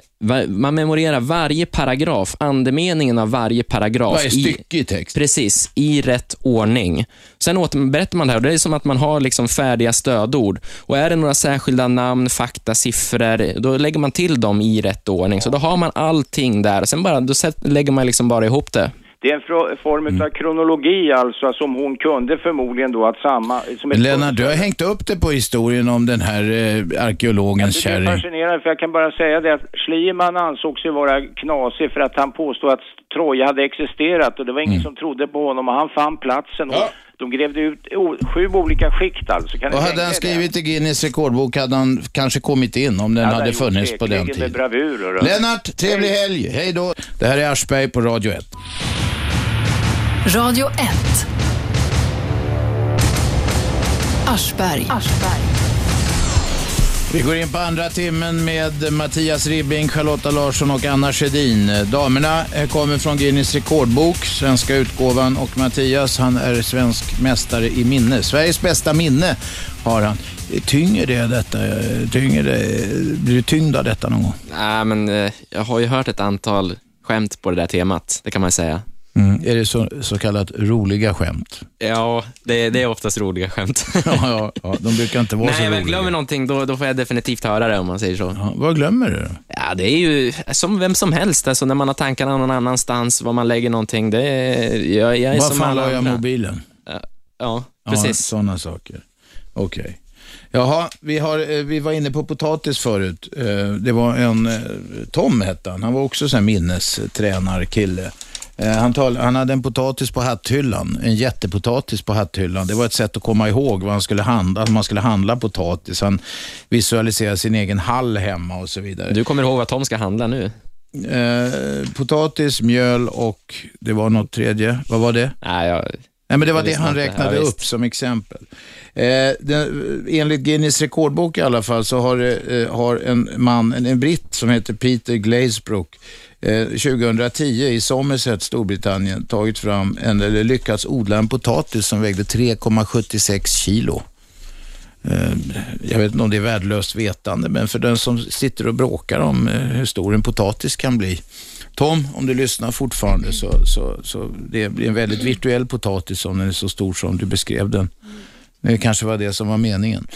man memorerar varje paragraf, andemeningen av varje paragraf.
Varje stycke i text.
Precis, i rätt ordning. Sen återberättar man det här och det är som att man har liksom färdiga stödord. Och är det några särskilda namn, fakta, siffror, då lägger man till dem i rätt ordning. Så då har man allting där. Sen bara, då lägger man liksom bara ihop det.
Det är en form
Mm.
av kronologi alltså som hon kunde förmodligen då att samma... Som
Lennart, du har hängt upp det på historien om den här eh, arkeologens
Det är
kärring.
fascinerande för jag kan bara säga det att Schliemann ansåg sig vara knasig för att han påstod att Troja hade existerat och det var ingen
Mm.
som trodde på honom och han fann platsen och de grävde ut sju olika skikt alltså. Kan
Och hade han
er det?
skrivit i Guinness rekordbok hade han kanske kommit in om den
Hade
hade funnits på den tiden. Lennart, trevlig helg. Hej då. Det här är Aschberg på Radio 1.
Radio 1. Aschberg.
Vi går in på andra timmen med Mattias Ribbing, Charlotta Larsson och Anna Sjödin. Damerna eh, kommer från Guinness rekordbok, svenska utgåvan och Mattias han är svensk mästare i minne. Sveriges bästa minne har han. Tynger det detta? Eh, tynger det, eh, blir du tyngd av detta någon gång?
Nej, men jag har ju hört ett antal skämt på det där temat, det kan man säga.
Mm. Är det så, så kallat roliga skämt?
Ja, det, det är oftast roliga skämt.
ja, ja, ja, de brukar inte vara
Nej,
så
men
roliga.
glömmer någonting, då, då får jag definitivt höra det om man säger så.
Ja, vad glömmer du?
Ja, det är ju som vem som helst, alltså när man har tankarna någon annanstans, var man lägger någonting, det är, jag, jag är
Var
som
fan la jag
andra.
mobilen?
Ja, ja
Ja,
precis.
sådana saker. Okej. Jaha, vi, har, eh, vi var inne på potatis förut. Eh, Det var en, eh, Tom hette han, han var också så här minnestränarkille. Eh, Han, tal, han hade en potatis på hatthyllan, en jättepotatis på hatthyllan. Det var ett sätt att komma ihåg vad han skulle handla, att man skulle handla potatis. Han visualiserade sin egen hall hemma och så vidare.
Du kommer ihåg vad Tom ska handla nu?
Eh, potatis, mjöl och det var något tredje. Vad var det?
Nej, jag,
Nej, men det var det han räknade upp som exempel. Eh, den, enligt Guinness rekordbok i alla fall så har, eh, har en man, en, en britt som heter Peter Glazebrook, eh, 2010 i Somerset, Storbritannien, tagit fram en, eller lyckats odla en potatis som vägde 3,76 kilo. Eh, jag vet inte om det är värdelöst vetande, men för den som sitter och bråkar om eh, hur stor en potatis kan bli. Tom, om du lyssnar fortfarande så, så, så det blir en väldigt virtuell potatis om den är så stor som du beskrev den. Det kanske var det som var meningen.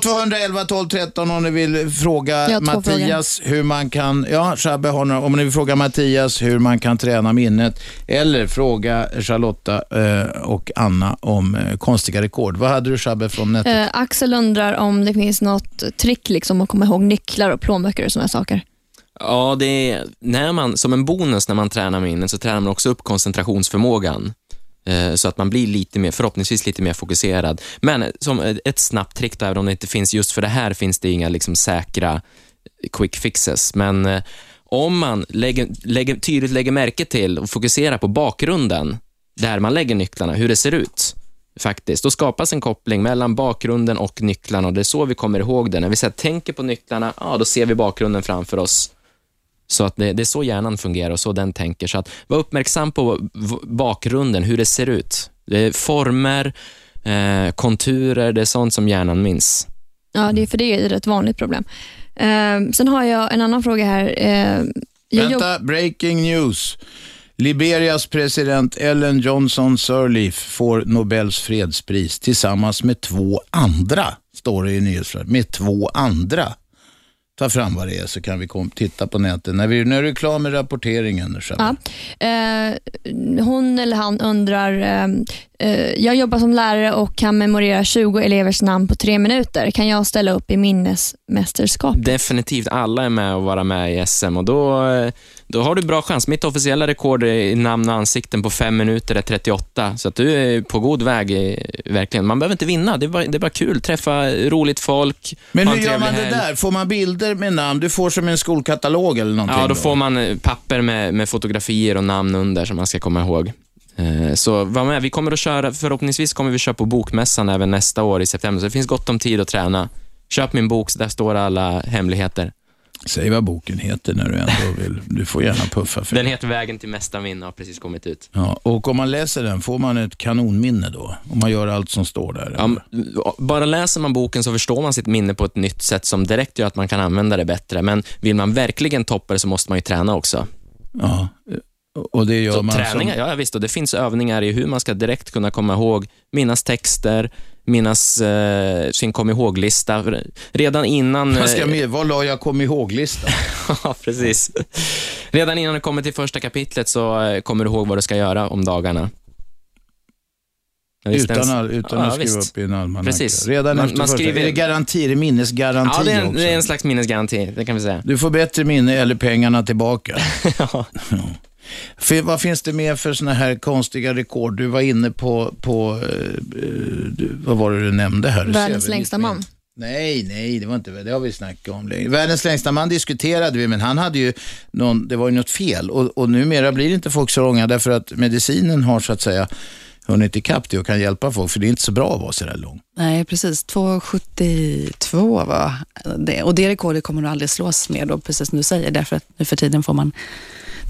0211 12 13 om ni vill fråga Mattias hur man kan, ja Shabbe har några, om ni vill fråga Mattias hur man kan träna minnet eller fråga Charlotta eh, och Anna om eh, konstiga rekord. Vad hade du Shabbe från nätet?
Eh, Axel undrar om det finns något trick liksom, att komma ihåg nycklar och plånböcker och sådana saker.
Ja, det är, när man, som en bonus när man tränar minnet så tränar man också upp koncentrationsförmågan. Eh, så att man blir lite mer, förhoppningsvis lite mer fokuserad. Men eh, som eh, ett- snabbt trick, då, även om det inte finns, just för det här finns det inga liksom säkra quick fixes. Men om man lägger, lägger, tydligt lägger märke till och fokuserar på bakgrunden, där man lägger nycklarna, hur det ser ut, faktiskt. Då skapas en koppling mellan bakgrunden och nycklarna och det är så vi kommer ihåg det. När vi så här, tänker på nycklarna, ja, då ser vi bakgrunden framför oss. Så att det, det är så hjärnan fungerar och så den tänker. Så att var uppmärksam på bakgrunden, hur det ser ut. Det är former, eh, konturer, det är sånt som hjärnan minns.
Ja, det är för det är ett rätt vanligt problem. Eh, sen har jag en annan fråga här. Eh,
Vänta, breaking news. Liberias president Ellen Johnson Sirleaf får Nobels fredspris tillsammans med två andra, står det i nyhetsflödet. Med två andra. Ta fram vad det är så kan vi kom, titta på nätet. När, vi, när du är klar med rapporteringen.
Ja. Eh, hon eller han undrar, eh, jag jobbar som lärare och kan memorera 20 elevers namn på tre minuter. Kan jag ställa upp i minnesmästerskap?
Definitivt, alla är med och vara med i SM och då, eh, då har du bra chans. Mitt officiella rekord i namn och ansikten på fem minuter är 38, så att du är på god väg. Verkligen. Man behöver inte vinna, det är bara, det är bara kul. Träffa roligt folk,
Men hur gör man det
helg.
där? Får man bilder med namn? Du får som en skolkatalog eller någonting?
Ja, då får man eh, papper med, med fotografier och namn under som man ska komma ihåg. Eh, Så var med. Vi kommer att köra, förhoppningsvis kommer vi köra på Bokmässan även nästa år i september, så det finns gott om tid att träna. Köp min bok, där står alla hemligheter.
Säg vad boken heter när du ändå vill. Du får gärna puffa för
Den heter Vägen till mästa minne och har precis kommit ut.
Ja, och om man läser den, får man ett kanonminne då? Om man gör allt som står där?
Ja, bara läser man boken så förstår man sitt minne på ett nytt sätt som direkt gör att man kan använda det bättre. Men vill man verkligen toppa det så måste man ju träna också.
Ja. Och det gör
Så
man
träningar,
som...
ja visst. Och det finns övningar i hur man ska direkt kunna komma ihåg, minnas texter, minnas eh, sin kom ihåg-lista. Redan innan...
Jag ska
eh,
med, vad la jag kom ihåg-listan?
ja, precis. Redan innan du kommer till första kapitlet så eh, kommer du ihåg vad du ska göra om dagarna.
Utan, all, utan
ja,
att skriva
visst.
upp i en almanacka.
Precis.
Redan
Man-
efter
man
första.
skriver-
Är det garanti? Är det minnesgaranti
Ja, det är, en, det är en slags minnesgaranti, det kan vi säga.
Du får bättre minne eller pengarna tillbaka. Ja. För, vad finns det mer för såna här konstiga rekord? Du var inne på, på eh, vad var det du nämnde här? Du
Världens längsta man.
Nej, nej, det var inte det har vi snackat om länge. Världens längsta man diskuterade vi, men han hade ju någon, det var ju något fel. Och, och numera blir inte folk så långa därför att medicinen har så att säga hunnit ikapp det och kan hjälpa folk, för det är inte så bra att vara så där lång.
Nej, precis. 2,72 var det. Och det rekordet kommer nog aldrig slås mer då, precis som du säger, därför att nu för tiden får man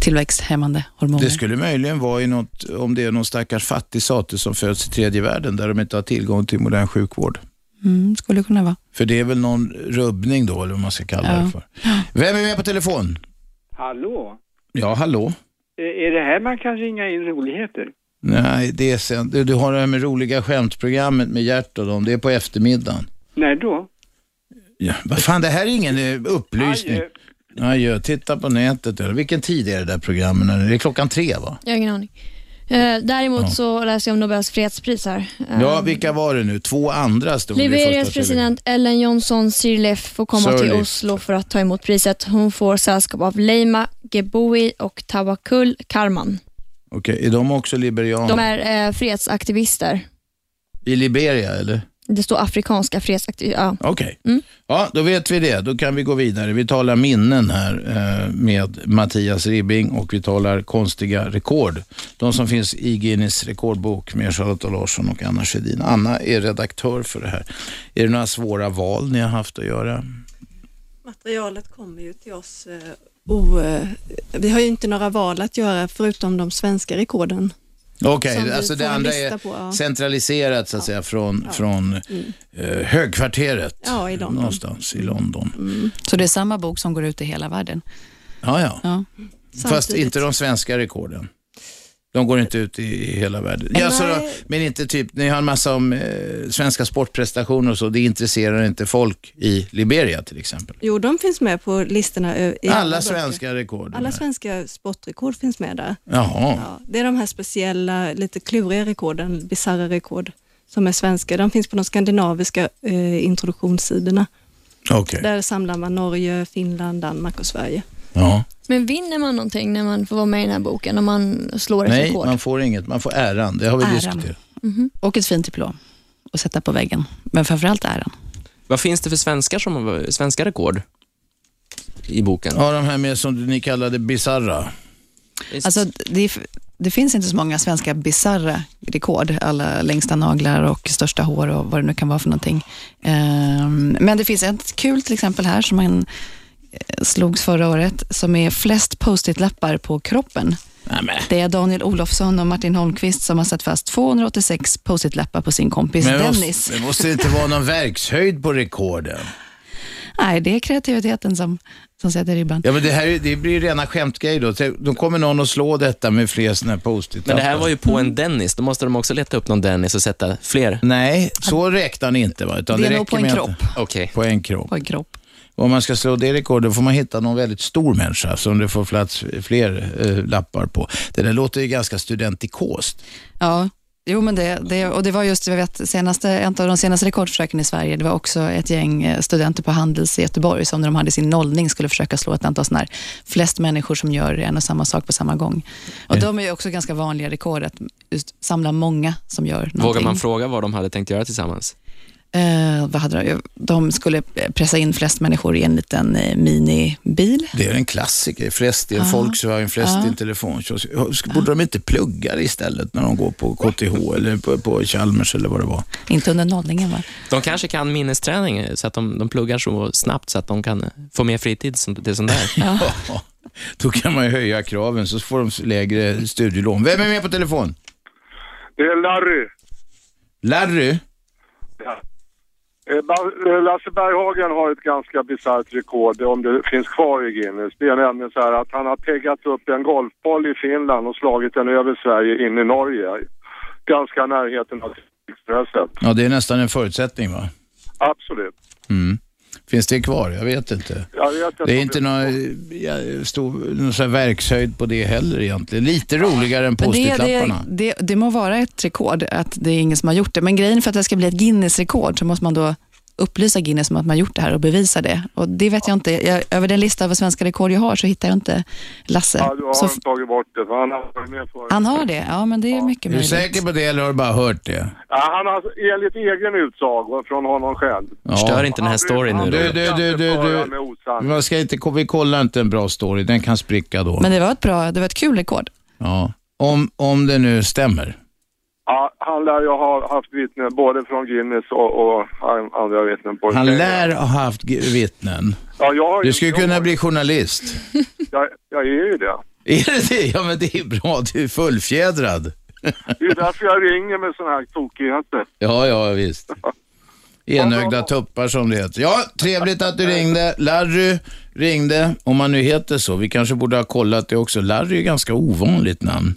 tillväxthämmande hormoner.
Det skulle möjligen vara i något, om det är någon stackars fattig sate som föds i tredje världen där de inte har tillgång till modern sjukvård.
Mm, skulle kunna vara.
För det är väl någon rubbning då, eller vad man ska kalla
Ja.
det för. Vem är med på telefon?
Hallå?
Ja, hallå?
Är det här man kan ringa in roligheter?
Nej, det är sen. Du, du har det här med roliga skämtprogrammet med Gert och dem. Det är på eftermiddagen.
När då?
Ja, vad fan, det här är ingen eh, upplysning.
Adjö.
Adjö. Titta på nätet. Eller. Vilken tid är det där programmen? Det är klockan tre, va?
Jag har ingen aning. Eh, däremot
Ja.
så läser jag om Nobels fredspris här. Eh,
Ja, vilka var det nu? Två andra stod
Liberias president Ellen Johnson Sirleaf får komma till
Sirleaf.
Oslo för att ta emot priset. Hon får sällskap av Leima Geboui och Tawakkul Karman.
Okej, är de också liberianer?
De är eh, fredsaktivister.
I Liberia, eller?
Det står afrikanska fredsaktivister. Ja.
Okej.
Mm.
Ja, då vet vi det. Då kan vi gå vidare. Vi talar minnen här eh, med Mattias Ribbing och vi talar konstiga rekord. De som finns i Guinness rekordbok med Charlotta Larsson och Anna Sjödin. Anna är redaktör för det här. Är det några svåra val ni har haft att göra?
Materialet kommer ju till oss. O, eh, vi har ju inte några val att göra förutom de svenska rekorden.
Okej,
vi
alltså det andra är
på, ja.
centraliserat så att säga från, från eh, högkvarteret.
Ja, i London.
Någonstans i London.
Så det är samma bok som går ut i hela världen?
Ja, ja.
Ja.
Fast
Samtidigt.
inte de svenska rekorden. De går inte ut i, hela världen. Ja, så då, men inte typ, ni har en massa om eh, svenska sportprestationer och så. Det intresserar inte folk i Liberia till exempel.
Jo, de finns med på listorna. I
Alla
böcker.
svenska rekord.
Alla svenska sportrekord finns med där.
Jaha.
Ja, det är de här speciella, lite kluriga rekorden, bisarra rekord, som är svenska. De finns på de skandinaviska eh, introduktionssidorna.
Okej.
Där samlar man Norge, Finland, Danmark och Sverige.
Ja.
Men vinner man någonting när man får vara med i den här boken? Om man slår ett
Nej,
rekord?
man får inget. Man får äran. Det har vi
Äran.
diskuterat.
Och ett fint diplom att sätta på väggen. Men framförallt äran.
Vad finns det för svenskar som, svenska rekord i boken?
Ja, de här med som ni kallade bisarra.
Alltså, det, det finns inte så många svenska bisarra rekord. Alla längsta naglar och största hår och vad det nu kan vara för någonting. Ehm, men det finns ett kul till exempel här som man slogs förra året som är flest post-it-lappar på kroppen. Det är Daniel Olofsson och Martin Holmqvist som har satt fast 286 post-it-lappar på sin kompis
Men
Dennis.
måste, det måste inte vara någon verkshöjd på rekorden.
Nej, det är kreativiteten som, som sätter ribban.
Ja, men det här är- det blir ju rena skämtgrejer då. Då kommer någon att slå detta med fler sådana här post-it
Men det här var ju på en Dennis. Då måste de också leta upp någon Dennis och sätta fler.
Nej, så räknar ni inte. Va? Utan
Det är
det
nog
räcker
på en kropp.
Att,
Okej.
på en kropp.
På en kropp.
Och om man ska slå det rekordet får man hitta någon väldigt stor människa som det får plats fler eh, lappar på. Det där låter ju ganska studentikost.
Ja, jo men det, det, och det var just, jag vet, senaste, en av de senaste rekordförsöken i Sverige, det var också ett gäng eh, studenter på Handels i Göteborg som när de hade sin nollning skulle försöka slå ett antal sådana här, flest människor som gör en och samma sak på samma gång. Och de är ju också ganska vanliga rekord, att just samla många som gör någonting.
Vågar man fråga vad de hade tänkt göra tillsammans?
Eh, vad hade de? de skulle pressa in flest människor i en liten eh, minibil.
Det är en klassiker. Flest i en. Volkswagen, flest i en telefonkiosk. Borde de inte plugga det istället när de går på KTH eller på, på Chalmers eller vad det var?
Inte under nollningen va?
De kanske kan minnesträning, så att de, de pluggar så snabbt så att de kan få mer fritid som, till sånt där.
Ja.
Då kan man ju höja kraven så får de lägre studielån. Vem är med på telefon?
Det är Larry.
Larry?
Ja. Eh, eh, Lasse Berghagen har ett ganska bisarrt rekord om det finns kvar i Guinness. Det är nämligen så här att han har peggat upp en golfboll i Finland och slagit den över Sverige in i Norge. Ganska närheten av Expresset.
Ja, det är nästan en förutsättning va?
Absolut.
Mm. Finns det kvar? Jag vet inte.
Jag vet inte
Det är inte någon, ja, stor, någon sån här verkshöjd på det heller egentligen. Lite roligare än
Men det, det, det, det må vara ett rekord, att det är ingen som har gjort det. Men grejen för att det ska bli ett Guinness-rekord så måste man då upplysa Guinness om att man gjort det här och bevisa det. Och det vet jag inte. Jag, över den lista över svenska rekord jag har så hittar jag inte Lasse.
Ja, du har
så,
tagit bort det. För han har varit med för
han har det? Ja, men det är mycket
Är du
möjligt.
säker på det eller har du bara hört det?
Ja, han har enligt egen utsago från honom själv.
Stör inte den här storyn nu
Du, du, du, du, du. Man ska inte, vi kollar inte en bra story, den kan spricka då.
Men det var ett bra, det var ett kul rekord.
Ja. Om, om det nu stämmer.
Ja, han lär ju ha haft vittnen både från Guinness och, och andra vittnen på
Han lär ha haft vittnen.
Ja, jag har
Du skulle kunna bli journalist.
Jag, jag är ju det.
Är det det? Ja, men det är bra. Du är fullfjädrad.
Det är därför jag ringer med sådana här tokigheter.
Ja, ja, visst. Enögda tuppar som det heter. Ja, trevligt att du ringde. Larry ringde, om han nu heter så. Vi kanske borde ha kollat det också. Larry är ganska ovanligt namn.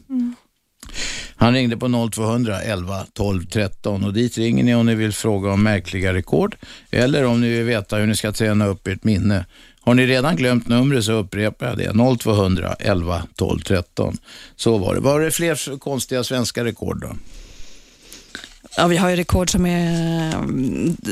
Han ringde på 0200 11 12 13 och dit ringer ni om ni vill fråga om märkliga rekord eller om ni vill veta hur ni ska träna upp ert minne. Har ni redan glömt numret så upprepar jag det. 0200 11 12 13. Så var det. Var det fler konstiga svenska rekord då?
Ja, vi har ju rekord som är...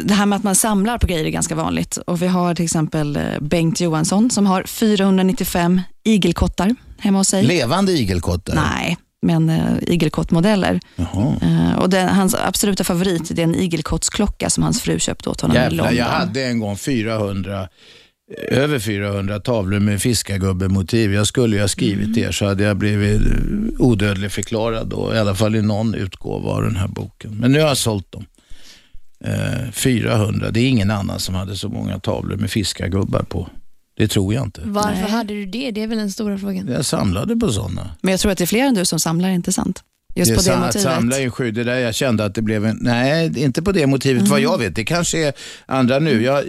Det här med att man samlar på grejer är ganska vanligt. Och Vi har till exempel eh, Bengt Johansson som har 495 igelkottar hemma hos sig.
Levande igelkottar?
Nej, men uh, igelkottmodeller. Eh, och den, hans absoluta favorit det är en igelkottsklocka som hans fru köpte åt honom i
Jävlar,
London.
jag hade en gång 400, eh, över 400 tavlor med fiskagubbemotiv. Jag skulle ju ha skrivit
Mm.
det så hade jag blivit eh, odödlig förklarad då, i alla fall i någon utgåva av den här boken. Men nu har jag sålt dem. Eh, 400, det är ingen annan som hade så många tavlor med fiskagubbar på. Det tror jag inte.
Varför hade du det? Det är väl den stora frågan.
Jag samlade på sådana.
Men jag tror att det är fler än du som samlar, inte sant? Just
det
på det motivet.
samla är sju, det där jag kände att det blev en, nej inte på det motivet vad
Mm.
jag vet. Det kanske är andra nu. Jag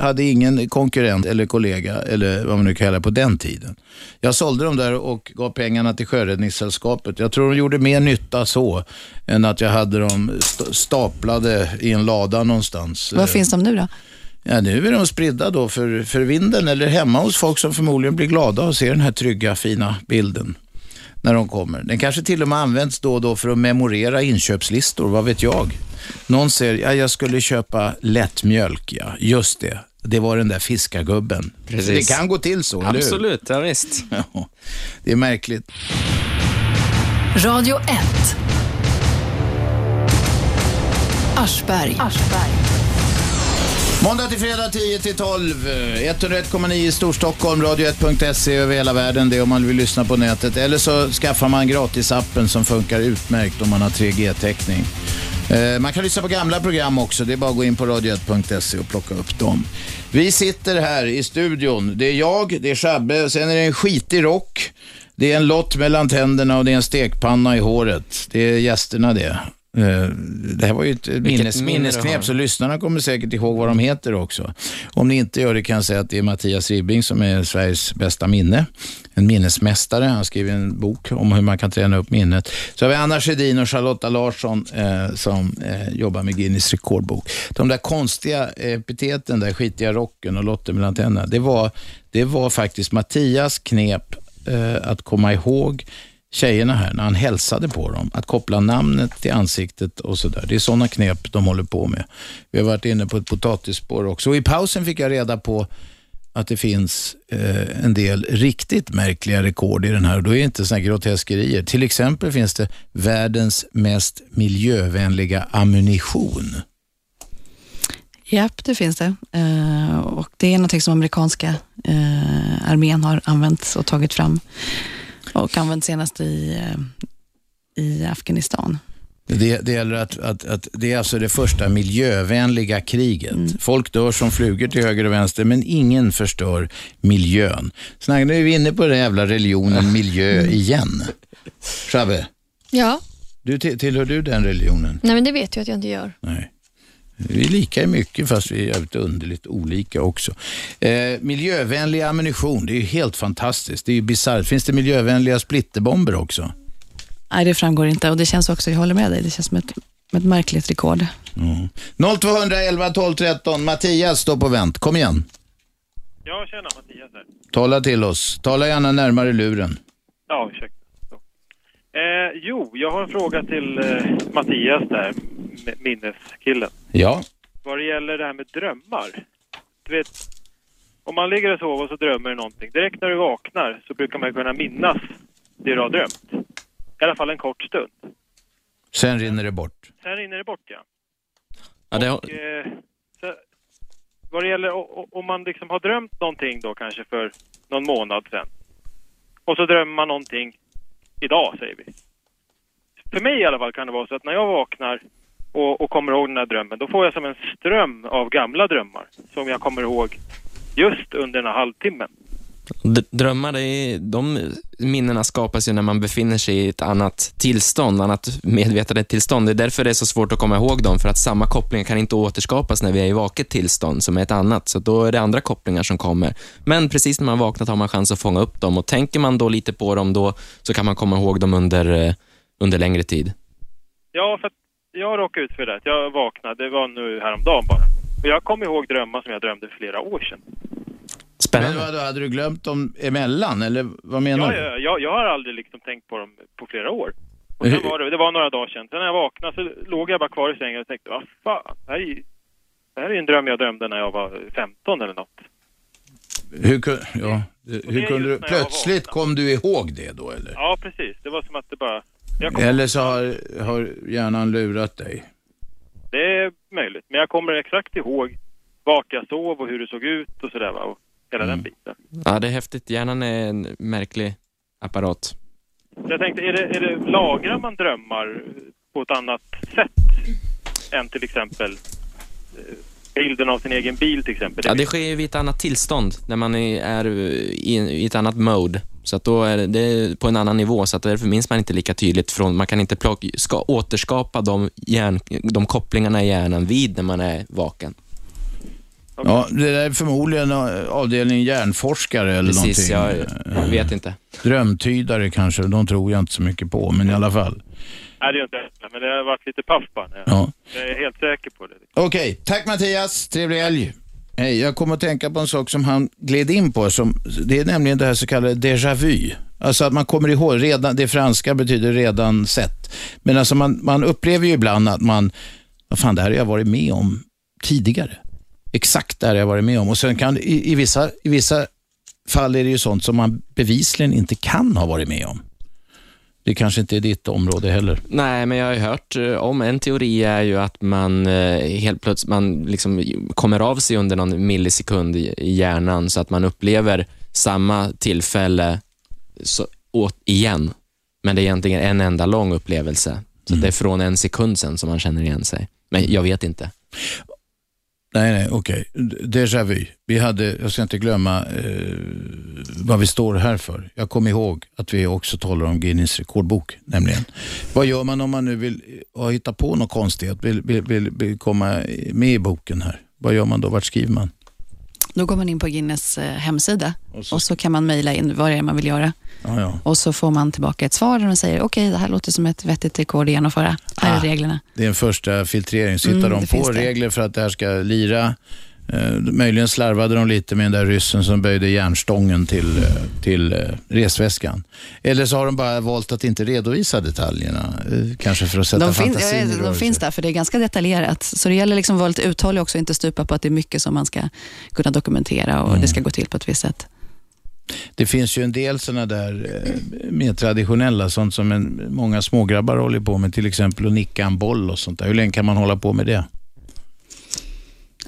hade ingen konkurrent eller kollega eller vad man nu kallar det på den tiden. Jag sålde dem där och gav pengarna till Sjöräddningssällskapet. Jag tror de gjorde mer nytta så än att jag hade dem st- staplade i en lada någonstans.
Var finns de nu då?
Ja, nu är de spridda då för, för vinden eller hemma hos folk som förmodligen blir glada och ser den här trygga, fina bilden när de kommer. Den kanske till och med används då och då för att memorera inköpslistor, vad vet jag. Någon säger, ja, jag skulle köpa lättmjölk, ja, just det. Det var den där fiskagubben.
Precis.
Det kan gå till så?
Absolut, ja, visst.
Ja, det är märkligt.
Radio 1. Aschberg.
Måndag till fredag 10 till 12. 101,9 i Storstockholm, radio1.se över hela världen. Det är om man vill lyssna på nätet. Eller så skaffar man gratisappen som funkar utmärkt om man har 3G-täckning. Eh, man kan lyssna på gamla program också. Det är bara att gå in på radio1.se och plocka upp dem. Vi sitter här i studion. Det är jag, det är Shabbe, sen är det en skitig rock. Det är en lott mellan tänderna och det är en stekpanna i håret. Det är gästerna det. Eh, Det här var ju ett minnes, minnesknep, så lyssnarna kommer säkert ihåg vad de heter också. Om ni inte gör det kan jag säga att det är Mattias Ribbing som är Sveriges bästa minne. En minnesmästare. Han skriver en bok om hur man kan träna upp minnet. Så har vi Anna Sjödin och Charlotta Larsson eh, som eh, jobbar med Guinness rekordbok. De där konstiga epiteten, där skitiga rocken och Lotte mellan tänderna, det var, det var faktiskt Mattias knep eh, att komma ihåg tjejerna här när han hälsade på dem. Att koppla namnet till ansiktet och sådär. Det är sådana knep de håller på med. Vi har varit inne på ett potatisspår också. Och I pausen fick jag reda på att det finns eh, en del riktigt märkliga rekord i den här. Och då är det inte sådana groteskerier. Till exempel finns det världens mest miljövänliga ammunition.
Japp, det finns det. Eh, och det är något som amerikanska eh, armén har använt och tagit fram. Och använt senast i, eh, i Afghanistan.
Det, det gäller att, att, att det är alltså det första miljövänliga kriget. Folk dör som flugor till höger och vänster, men ingen förstör miljön. Så nu är vi inne på den jävla religionen miljö igen. Shabbe,
Ja,
du, till- tillhör du den religionen?
nej men det vet jag att jag inte gör.
Nej. Vi är lika i mycket fast vi är jävligt underligt olika också. Eh, miljövänlig ammunition, det är ju helt fantastiskt. Det är ju bisarrt. Finns det miljövänliga splitterbomber också?
Nej, det framgår inte och det känns också, jag håller med dig, det känns som ett, ett märkligt rekord.
Mm. 0211 12 13. Mattias står på vänt. Kom igen.
Ja, tjena Mattias här.
Tala till oss. Tala gärna närmare luren.
Ja, ursäkta. Eh, jo, jag har en fråga till eh, Mattias där, minneskillen.
Ja.
Vad det gäller det här med drömmar. Du vet, om man ligger och sover och så drömmer du någonting. Direkt när du vaknar så brukar man kunna minnas det du har drömt. I alla fall en kort stund.
Sen rinner det bort.
Sen rinner det bort, ja.
Ja, det,
Och, eh, så, vad det gäller om man liksom har drömt någonting då kanske för någon månad sedan. Och så drömmer man någonting idag, säger vi. För mig i alla fall kan det vara så att när jag vaknar och, och kommer ihåg den här drömmen, då får jag som en ström av gamla drömmar som jag kommer ihåg just under den här halvtimmen.
Drömmar, det är, de minnena skapas ju när man befinner sig i ett annat tillstånd, annat medvetandetillstånd. Det är därför det är så svårt att komma ihåg dem, för att samma kopplingar kan inte återskapas när vi är i vaket tillstånd, som är ett annat. Så då är det andra kopplingar som kommer. Men precis när man vaknat har man chans att fånga upp dem och tänker man då lite på dem då, så kan man komma ihåg dem under, eh, under längre tid.
Ja, för att jag råkade ut för det. Jag vaknade, det var nu häromdagen bara. Och jag kommer ihåg drömmar som jag drömde för flera år sedan.
Men vadå, hade du glömt dem emellan, eller vad menar
Ja,
du?
ja, jag, jag har aldrig liksom tänkt på dem på flera år. Och sen var det, det var några dagar sedan. Sen när jag vaknade så låg jag bara kvar i sängen och tänkte, vad fan, det här är, det här är en dröm jag drömde när jag var 15 eller något.
Hur, ja, hur kunde du, plötsligt kom du ihåg det då eller?
Ja, precis. Det var som att det bara...
Eller så har, har hjärnan lurat dig.
Det är möjligt. Men jag kommer exakt ihåg vart jag sov och hur det såg ut och sådär va. Och hela
Mm.
den biten.
Ja, det är häftigt. Hjärnan är en märklig apparat.
Så jag tänkte, är det, är det, lagrar man drömmar på ett annat sätt än till exempel eh, bilden av sin egen bil till exempel?
Ja, det sker ju vid ett annat tillstånd, när man är i, ett annat mode. Så att då är det- på en annan nivå, så att därför minns man inte lika tydligt. från Man kan inte plocka, ska återskapa de, hjärn, de kopplingarna i hjärnan vid när man är vaken.
Ja, det där är förmodligen eh, avdelning hjärnforskare eller
Precis,
någonting.
jag- jag vet inte.
Drömtydare kanske, de tror jag inte så mycket på, men i alla fall.
Nej, det är inte det. Men det har varit lite paff Jag,
Ja.
jag är helt säker på det.
Okej, tack Mattias. Trevlig helg. Hej, jag kommer att tänka på en sak som han gled in på. Som, det är nämligen det här så kallade déjà vu. Alltså att man kommer ihåg, redan, det franska betyder redan sett. Men alltså man, man upplever ju ibland att man, vad fan det här har jag varit med om tidigare. Exakt det här har jag varit med om. Och sen kan, i, i, vissa, i vissa fall är det ju sånt som man bevisligen inte kan ha varit med om. Det kanske inte är ditt område heller.
Nej, men jag har hört eh, om en teori är ju att man eh, helt plötsligt man liksom kommer av sig under någon millisekund i, hjärnan så att man upplever samma tillfälle så, åt, igen. Men det är egentligen en enda lång upplevelse. Så det är från en sekund sen som man känner igen sig. Men jag vet inte.
Nej, nej, okej. Déjà vu. Vi hade, jag ska inte glömma eh, vad vi står här för. Jag kommer ihåg att vi också talar om Guinness rekordbok, nämligen. Vad gör man om man nu vill eh, hitta på något konstigt, vill, vill, vill, vill komma med i boken här? Vad gör man då? Vart skriver man?
Då går man in på Guinness eh, hemsida och så, kan man mejla in vad det är man vill göra.
Ja, ja.
Och så får man tillbaka ett svar där de säger okej, det här låter som ett vettigt rekord att genomföra. Här är
Ah.
reglerna.
Det är en första filtrering. Så hittar
Mm,
de på regler för att det här ska lira. Eh, möjligen slarvade de lite med den där ryssen som böjde järnstången till, eh, till eh, resväskan. Eller så har de bara valt att inte redovisa detaljerna. Eh, kanske för att sätta
De,
fantasin
ja, de
rörelse.
finns där, för det är ganska detaljerat. Så det gäller liksom att vara lite uthållig också, inte stupa på att det är mycket som man ska kunna dokumentera och
Mm.
det ska gå till på ett visst sätt.
Det finns ju en del sådana där mer traditionella, sånt som en, många smågrabbar håller på med, till exempel att nicka en boll och sånt där. Hur länge kan man hålla på med det?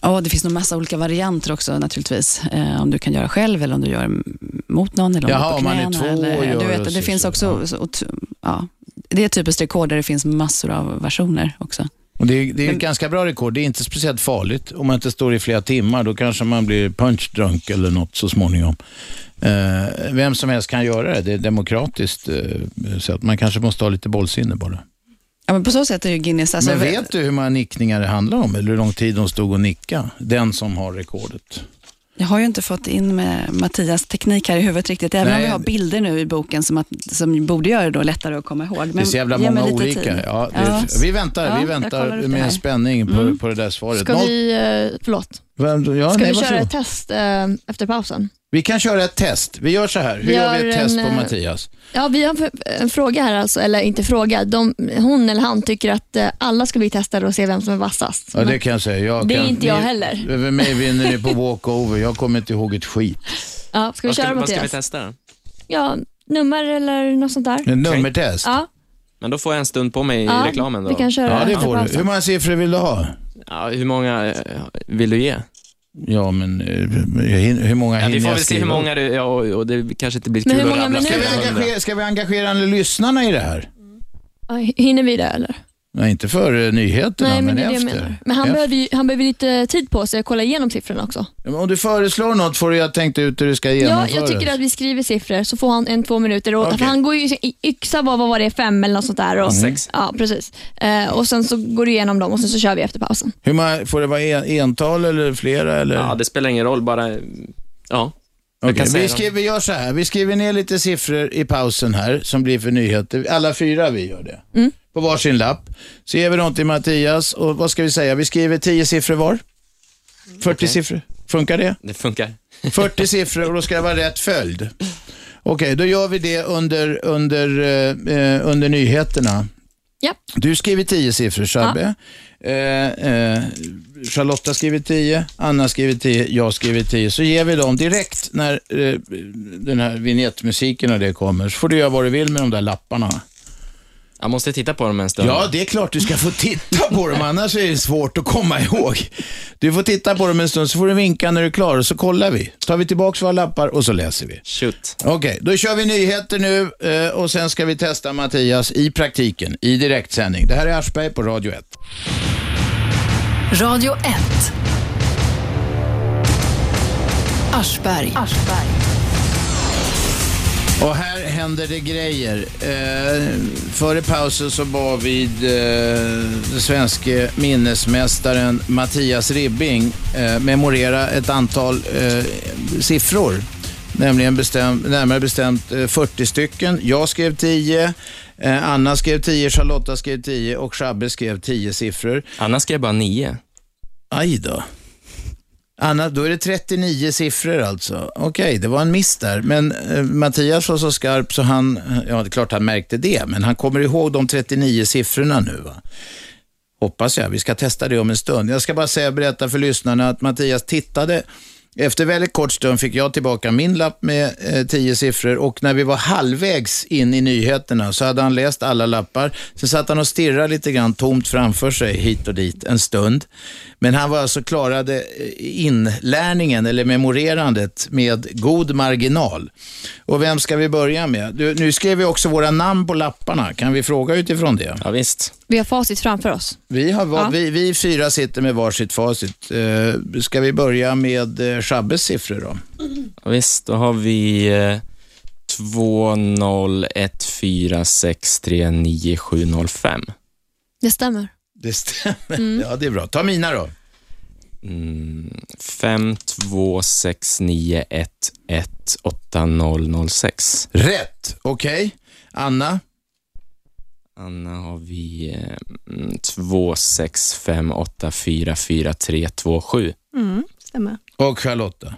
Ja, det finns nog massa olika varianter också naturligtvis. Eh, om du kan göra själv eller om du gör mot någon. Eller om
Jaha,
du
om
på
man är
knäna,
två
eller,
och
du vet,
och
Det finns
så,
också, så, och ja, det är typiskt rekord där det finns massor av versioner också.
Och det, är- det är ett ganska bra rekord. Det är inte speciellt farligt. Om man inte står i flera timmar, då kanske man blir punchdrunk eller något så småningom. Eh, vem som helst kan göra det. Det är demokratiskt. Eh, så att man kanske måste ha lite bollsinne bara.
Ja, men på så sätt är ju Guinness... Alltså,
Men vet du hur många nickningar det handlar om? Eller hur lång tid de stod och nickade? Den som har rekordet.
Jag har ju inte fått in med Mattias teknik här i huvudet riktigt, även om
Nej.
vi har bilder nu i boken som, att, som borde göra det då lättare att komma ihåg.
det är så jävla många olika. Ja, det
Ja.
Vi väntar,
Ja,
vi väntar med spänning på,
Mm.
på det där svaret.
Ska
Något-
vi, eh, förlåt,
Vem- ja,
ska
nej,
vi köra ett test eh, efter pausen?
Vi kan köra ett test. Vi gör så här. Hur
Vi
gör vi
gör
ett test
en,
på
eh,
Mattias?
Ja, vi har en- en fråga här, alltså, eller inte fråga. De, hon eller han tycker att eh, alla ska bli testade och se vem som är vassast.
Ja, det kan jag säga. Jag
Det är
kan,
inte jag
ni-
heller.
Över mig vinner ni på walkover. Jag kommer inte ihåg ett skit.
Ja, ska vi
Vad ska,
köra
vad ska vi
Mattias?
testa?
Ja, nummer eller något sånt där.
En nummertest?
Ja,
Men då får jag en stund på mig i
Ja,
reklamen då.
vi kan köra
Ja, det får du. Hur många siffror vill du ha?
Ja, hur många eh, vill du ge?
Ja, men eh, hur många
Ja, vi
hinner
får väl se hur många det ja, och, och det kanske inte blir kul att rabbla
Ska vi, engagera, ska vi engagera lyssnarna i det här?
Ja, hinner vi det eller?
Nej, inte före nyheterna,
Nej, men
men,
jag
efter.
menar. Men han
Efter.
behöver, ju, han behöver lite tid på sig att kolla igenom siffrorna också.
Ja, men Om du föreslår något får du ju ha tänkt ut hur det ska
Ja,
genomföras.
jag tycker att vi skriver siffror så får han en två minuter. Och, för han går ju i yxa vad, vad var det, fem eller något sånt där. Och,
Sex.
Ja, precis. Eh, och sen så går du igenom dem och sen så kör vi efter pausen.
Hur många, får det vara en, ental eller flera? Eller?
Ja, det spelar ingen roll, bara... Ja. Jag säga
vi, skriver, vi gör så här. Vi skriver ner lite siffror i pausen här som blir för nyheter. Alla fyra vi gör det.
Mm.
På varsin lapp. Så ger vi dem till Mattias och vad ska vi säga? Vi skriver 10 siffror var. 40
Okej.
siffror. Funkar det?
Det funkar.
40 siffror och då ska det vara rätt följd. Okej, då gör vi det under, under, eh, eh, under nyheterna.
Ja.
Du skriver 10 siffror, Shabbe. Eh, eh, Charlotta skriver 10, Anna skriver 10, jag skriver 10. Så ger vi dem direkt när eh, den här vignettmusiken och det kommer. Så får du göra vad du vill med de där lapparna.
Jag måste titta på dem en stund.
Ja, det är klart du ska få titta på dem, annars är det svårt att komma ihåg. Du får titta på dem en stund, så får du vinka när du är klar och så kollar vi. tar vi tillbaka våra lappar och så läser vi.
Shoot.
Okej, då kör vi nyheter nu eh, och sen ska vi testa Mattias i praktiken, i direktsändning. Det här är Aschberg på Radio 1.
Radio 1. Aschberg.
Och här händer det grejer. Eh, före pausen så var vid eh, den svenske minnesmästaren Mattias Ribbing eh, memorera ett antal eh, siffror. Nämligen bestäm, närmare bestämt eh, 40 stycken. Jag skrev 10, eh, Anna skrev 10, Charlotta skrev 10 och Shabbe skrev 10 siffror.
Anna skrev bara nio.
Aj då. Anna, då är det 39 siffror alltså. Okej, det var en miss där. Men eh, Mattias var så skarp så han, ja det är klart han märkte det, men han kommer ihåg de 39 siffrorna nu va. Hoppas jag. Vi ska testa det om en stund. Jag ska bara säga, berätta för lyssnarna att Mattias tittade efter väldigt kort stund fick jag tillbaka min lapp med eh, tio siffror och när vi var halvvägs in i nyheterna så hade han läst alla lappar. Sen satt han och stirrade lite grann tomt framför sig hit och dit en stund. Men han var alltså klarade eh, inlärningen eller memorerandet med god marginal. Och vem ska vi börja med? Du, nu skrev vi också våra namn på lapparna. Kan vi fråga utifrån det?
Ja, visst.
Vi har facit framför oss.
Vi, har,
Ja.
vi, vi fyra sitter med varsitt facit. Eh, ska vi börja med eh, Shabbes siffror då?
Ja, visst, då har vi eh, 2014639705.
Det stämmer.
Det stämmer.
Mm.
Ja, det är bra. Ta mina då.
Mm, 5269118006.
Rätt. Okej. Anna?
Anna har vi eh, mm, 2658444327.
Mm, stämmer.
Och Charlotta?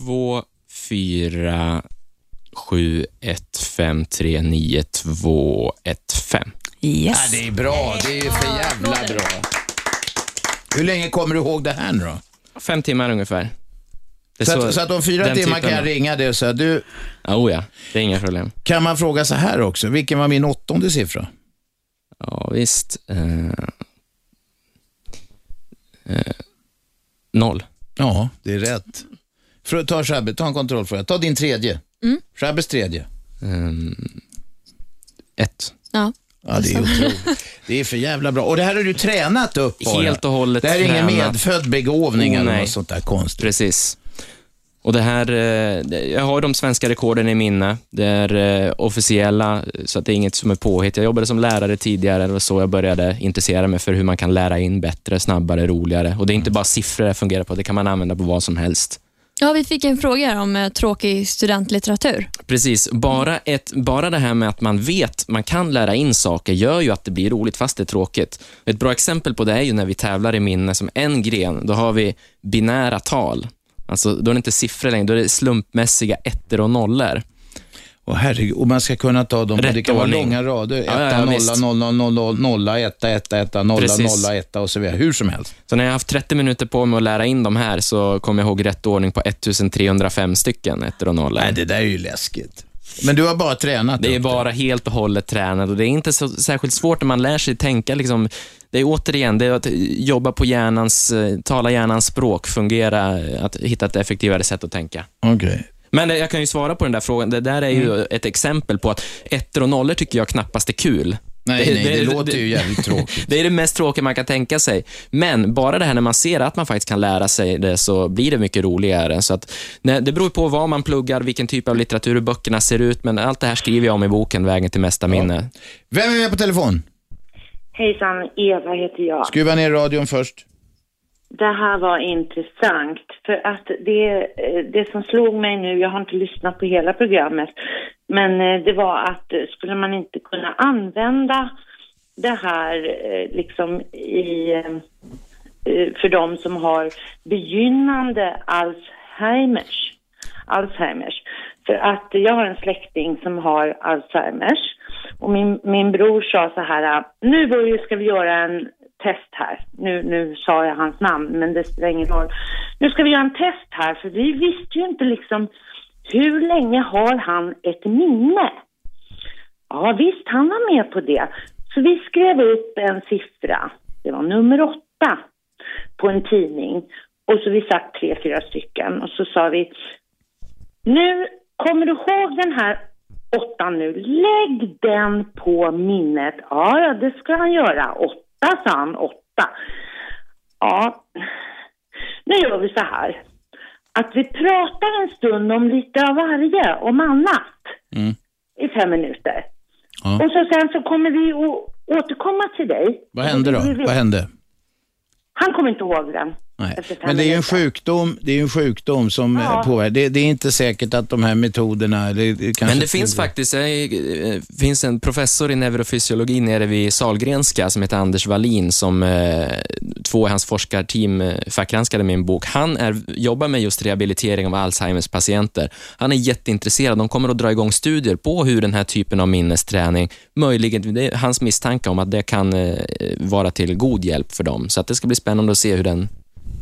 2471539215.
Ja, det är bra. Det är för jävla bra. Hur länge kommer du ihåg det här nu då?
Fem timmar ungefär. Är
Så, att, så att om fyra timmar kan jag ringa dig och säga, du,
Ja, oh ja, det är inga problem.
kan man fråga så här också, vilken var min åttonde siffra?
Ja, visst. Eh, eh, noll.
Ja, det är rätt. För, ta Shabbe, ta en kontrollfråga. Ta din tredje.
Mm.
Shabbes tredje.
Ehm, ett.
Ja.
Ja, det är otroligt. Det är för jävla bra. Och det här har du tränat upp bara.
Helt och hållet
Det här är ingen medfödd begåvning
Oh,
eller något sånt där konstigt.
Precis. Och det här, eh, jag har de svenska rekorden i minne. Det är eh, officiella, så att det är inget som är påhitt. Jag jobbade som lärare tidigare, det var så jag började intressera mig för hur man kan lära in bättre, snabbare, roligare. Och det är inte bara siffror det fungerar på, det kan man använda på vad som helst.
Ja, vi fick en fråga om eh, tråkig studentlitteratur.
Precis, bara, ett, bara det här med att man vet, man kan lära in saker gör ju att det blir roligt fast det är tråkigt. Ett bra exempel på det är ju när vi tävlar i minne som en gren, då har vi binära tal. Alltså, då är det inte siffror längre, då är det slumpmässiga ettor och nollor.
Och herregud, och man ska kunna ta dem,
Rätt
det kan
ordning.
vara långa rader. Etta,
ja, ja,
nolla,
visst.
nolla, nolla, nolla, etta, etta, etta, nolla,
Precis.
nolla, etta och så vidare. Hur som helst.
Så när jag har haft 30 minuter på mig att lära in de här så kommer jag ihåg rätt ordning på 1305 stycken ettor och nollor.
Nej, det där är ju läskigt. Men du har bara tränat
Det är bara helt och hållet tränat och det är inte så särskilt svårt när man lär sig tänka. Liksom, det är återigen, det är att jobba på hjärnans, eh, tala hjärnans språk, fungera, att hitta ett effektivare sätt att tänka.
Okej.
Men jag kan ju svara på den där frågan. Det där är ju ett exempel på att ettor och nollor tycker jag knappast är kul.
Nej, nej, det låter ju jävligt tråkigt.
Det är det mest tråkiga man kan tänka sig. Men bara det här när man ser att man faktiskt kan lära sig det så blir det mycket roligare. Så att, nej, det beror på vad man pluggar, vilken typ av litteratur böckerna ser ut, men allt det här skriver jag om i boken Vägen till mesta minne.
Vem är med på telefon?
Hejsan, Eva heter jag.
Skruva ner radion först.
Det här var intressant för att det, eh, det som slog mig nu, jag har inte lyssnat på hela programmet, men eh, det var att eh, skulle man inte kunna använda det här liksom i, för de som har begynnande Alzheimers. Alzheimers. För att jag har en släkting som har Alzheimers och min, min bror sa så här, nu Börje ska vi göra en test här. Nu, nu sa jag hans namn, men det spelar ingen roll. Nu ska vi göra en test här, för vi visste ju inte liksom hur länge har han ett minne? Ja, visst, han var med på det. Så vi skrev upp en siffra. Det var nummer åtta på en tidning. Och så vi satt tre, fyra stycken. Och så sa vi, nu kommer du ihåg den här åttan nu? Lägg den på minnet. Ja, det ska han göra. Åtta, sa han. Åtta. Ja, nu gör vi så här. Att vi pratar en stund om lite av varje, om annat.
Mm.
I fem minuter.
Ja.
Och så sen så kommer vi att återkomma till dig.
Vad hände då? Vad hände?
Han kommer inte ihåg den.
Nej. Men det är ju en sjukdom, det är en sjukdom som
Ja.
påverkar. Det, det är inte säkert att de här metoderna... Det, det
Men det finns faktiskt det finns en professor i neurofysiologi nere vid Salgrenska som heter Anders Wallin som eh, två i hans forskarteam eh, fackgranskade med en bok. Han är, jobbar med just rehabilitering av Alzheimers patienter. Han är jätteintresserad. De kommer att dra igång studier på hur den här typen av minnesträning, möjligen, det är hans misstanke om att det kan eh, vara till god hjälp för dem. Så att det ska bli spännande att se hur den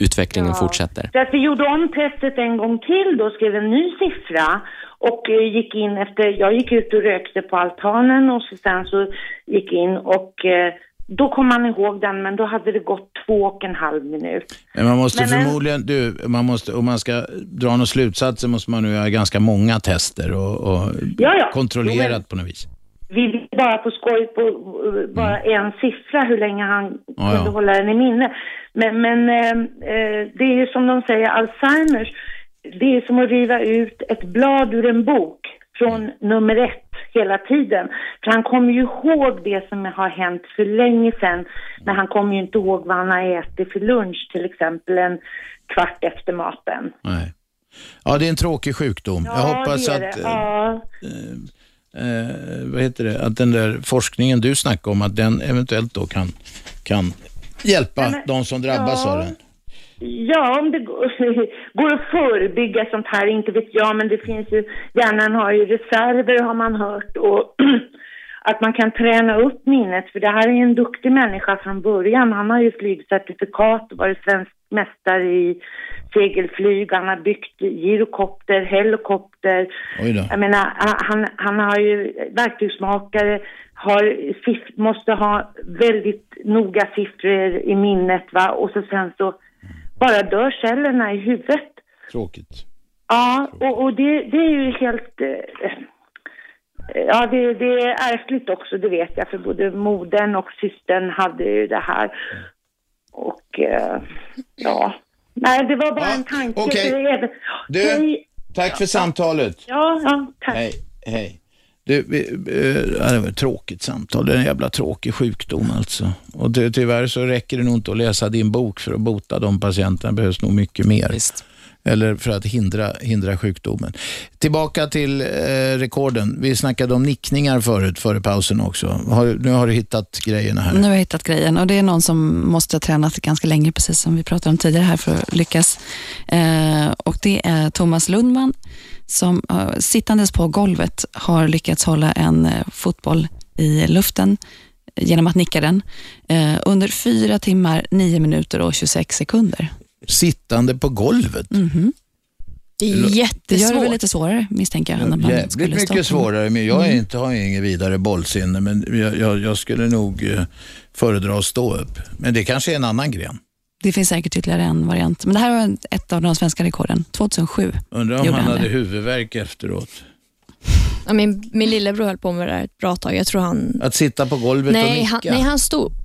utvecklingen
Ja.
fortsätter.
Så att vi gjorde om testet en gång till då, skrev en ny siffra och eh, gick in efter, jag gick ut och rökte på altanen och så sen så gick in och eh, då kom man ihåg den men då hade det gått två och en halv minut.
Men man måste
Men- men-
förmodligen, du, man måste, om man ska dra några slutsatser måste man nu göra ganska många tester och, och
Ja, ja.
kontrollerat
Jo, men-
på något vis.
Vi vill bara på skoj på eh, bara en siffra hur länge han
Mm. Ja,
kunde
ja.
hålla den i minne. Men, men eh, eh, det är ju som de säger, Alzheimers, det är som att riva ut ett blad ur en bok från nummer ett hela tiden. För han kommer ju ihåg det som har hänt för länge sedan, men han kommer ju inte ihåg vad han har ätit för lunch, till exempel en kvart efter maten.
Nej. Ja, det är en tråkig sjukdom. Jag hoppas
det är
att,
det.
eh,
Ja.
Eh, vad heter det, att den där forskningen du snackade om, att den eventuellt då kan, kan hjälpa
men-
de som drabbas
ja.
av den.
Ja, om det går, att förebygga sånt här, inte vet jag, men det finns ju, hjärnan har ju reserver har man hört och att man kan träna upp minnet, för det här är en duktig människa från början. Han har ju flygcertifikat och varit svensk mästare i segelflyg, han har byggt gyrokopter, helikopter. Jag menar, han, han har ju verktygsmakare, har, måste ha väldigt noga siffror i minnet va, och så sen så bara dör cellerna i huvudet.
Tråkigt.
Ja, och, och det, det är ju helt... Eh, ja, det, det är ärftligt också, det vet jag, för både modern och systern hade ju det här. Och eh, ja, Nej, det var bara en tanke.
okej.
er.
Du,
Hej.
tack för samtalet.
Ja, ja, tack.
Hej, hej. Du, eh, ja, det var ett tråkigt samtal. Det är en jävla tråkig sjukdom alltså. Och ty, tyvärr så räcker det nog inte att läsa din bok för att bota de patienterna. Det behövs nog mycket mer. Eller för att hindra, hindra sjukdomen. Tillbaka till eh, rekorden. Vi snackade om nickningar förut, före pausen också. Har, nu har du hittat grejerna här.
Nu har jag hittat grejen och det är någon som måste ha tränat ganska länge, precis som vi pratade om tidigare här, för att lyckas. Eh, och det är Thomas Lundman som eh, sittandes på golvet har lyckats hålla en eh, fotboll i luften eh, genom att nicka den eh, under fyra timmar, nio minuter och 26 sekunder.
Sittande på golvet?
Mhm.
Det är
Det gör det
jättesvårt.
väl lite svårare, misstänker jag. än att man
Jävligt
skulle
mycket
på-
svårare, men jag är
Mm.
inte, har inget vidare bollsinne, men jag, jag, jag skulle nog eh, föredra att stå upp. Men det kanske är en annan gren.
Det finns säkert ytterligare en variant, men det här var ett av de svenska rekorden, 2007.
Undrar om han
han
hade
det.
huvudvärk efteråt.
Ja, min, min lillebror höll på med det här ett bra tag. Jag tror han...
Att sitta på golvet och
Nej
nicka.
han, nej, han stod upp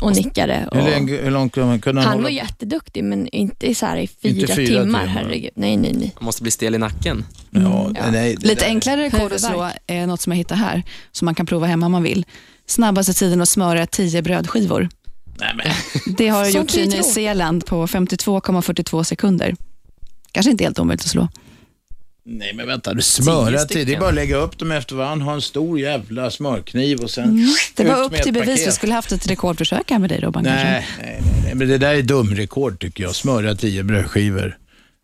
och nickade. Och
hur, länge, hur långt kunde man kunde
han
hålla
var jätteduktig, men inte så här i fyra,
Inte fyra
timmar.
timmar.
Herregud. Nej, nej, nej.
Man måste bli stel i nacken.
Ja, nej,
Lite enklare rekord att slå är något som jag hittar här, som man kan prova hemma om man vill. Snabbaste tiden att smöra 10 brödskivor. Det har gjorts i Nya. Zeeland på 52,42 sekunder. Kanske inte helt omöjligt att slå.
Nej men vänta, du smöra
stycken.
till. Det är bara att lägga upp dem efter varandra, ha en stor jävla smörkniv och sen
Mm. Det var upp till bevis.
paket.
Vi skulle haft ett rekordförsök här med dig Robban.
Nej, nej, nej, nej, men det där är dumrekord tycker jag. Smöra tio brödskivor.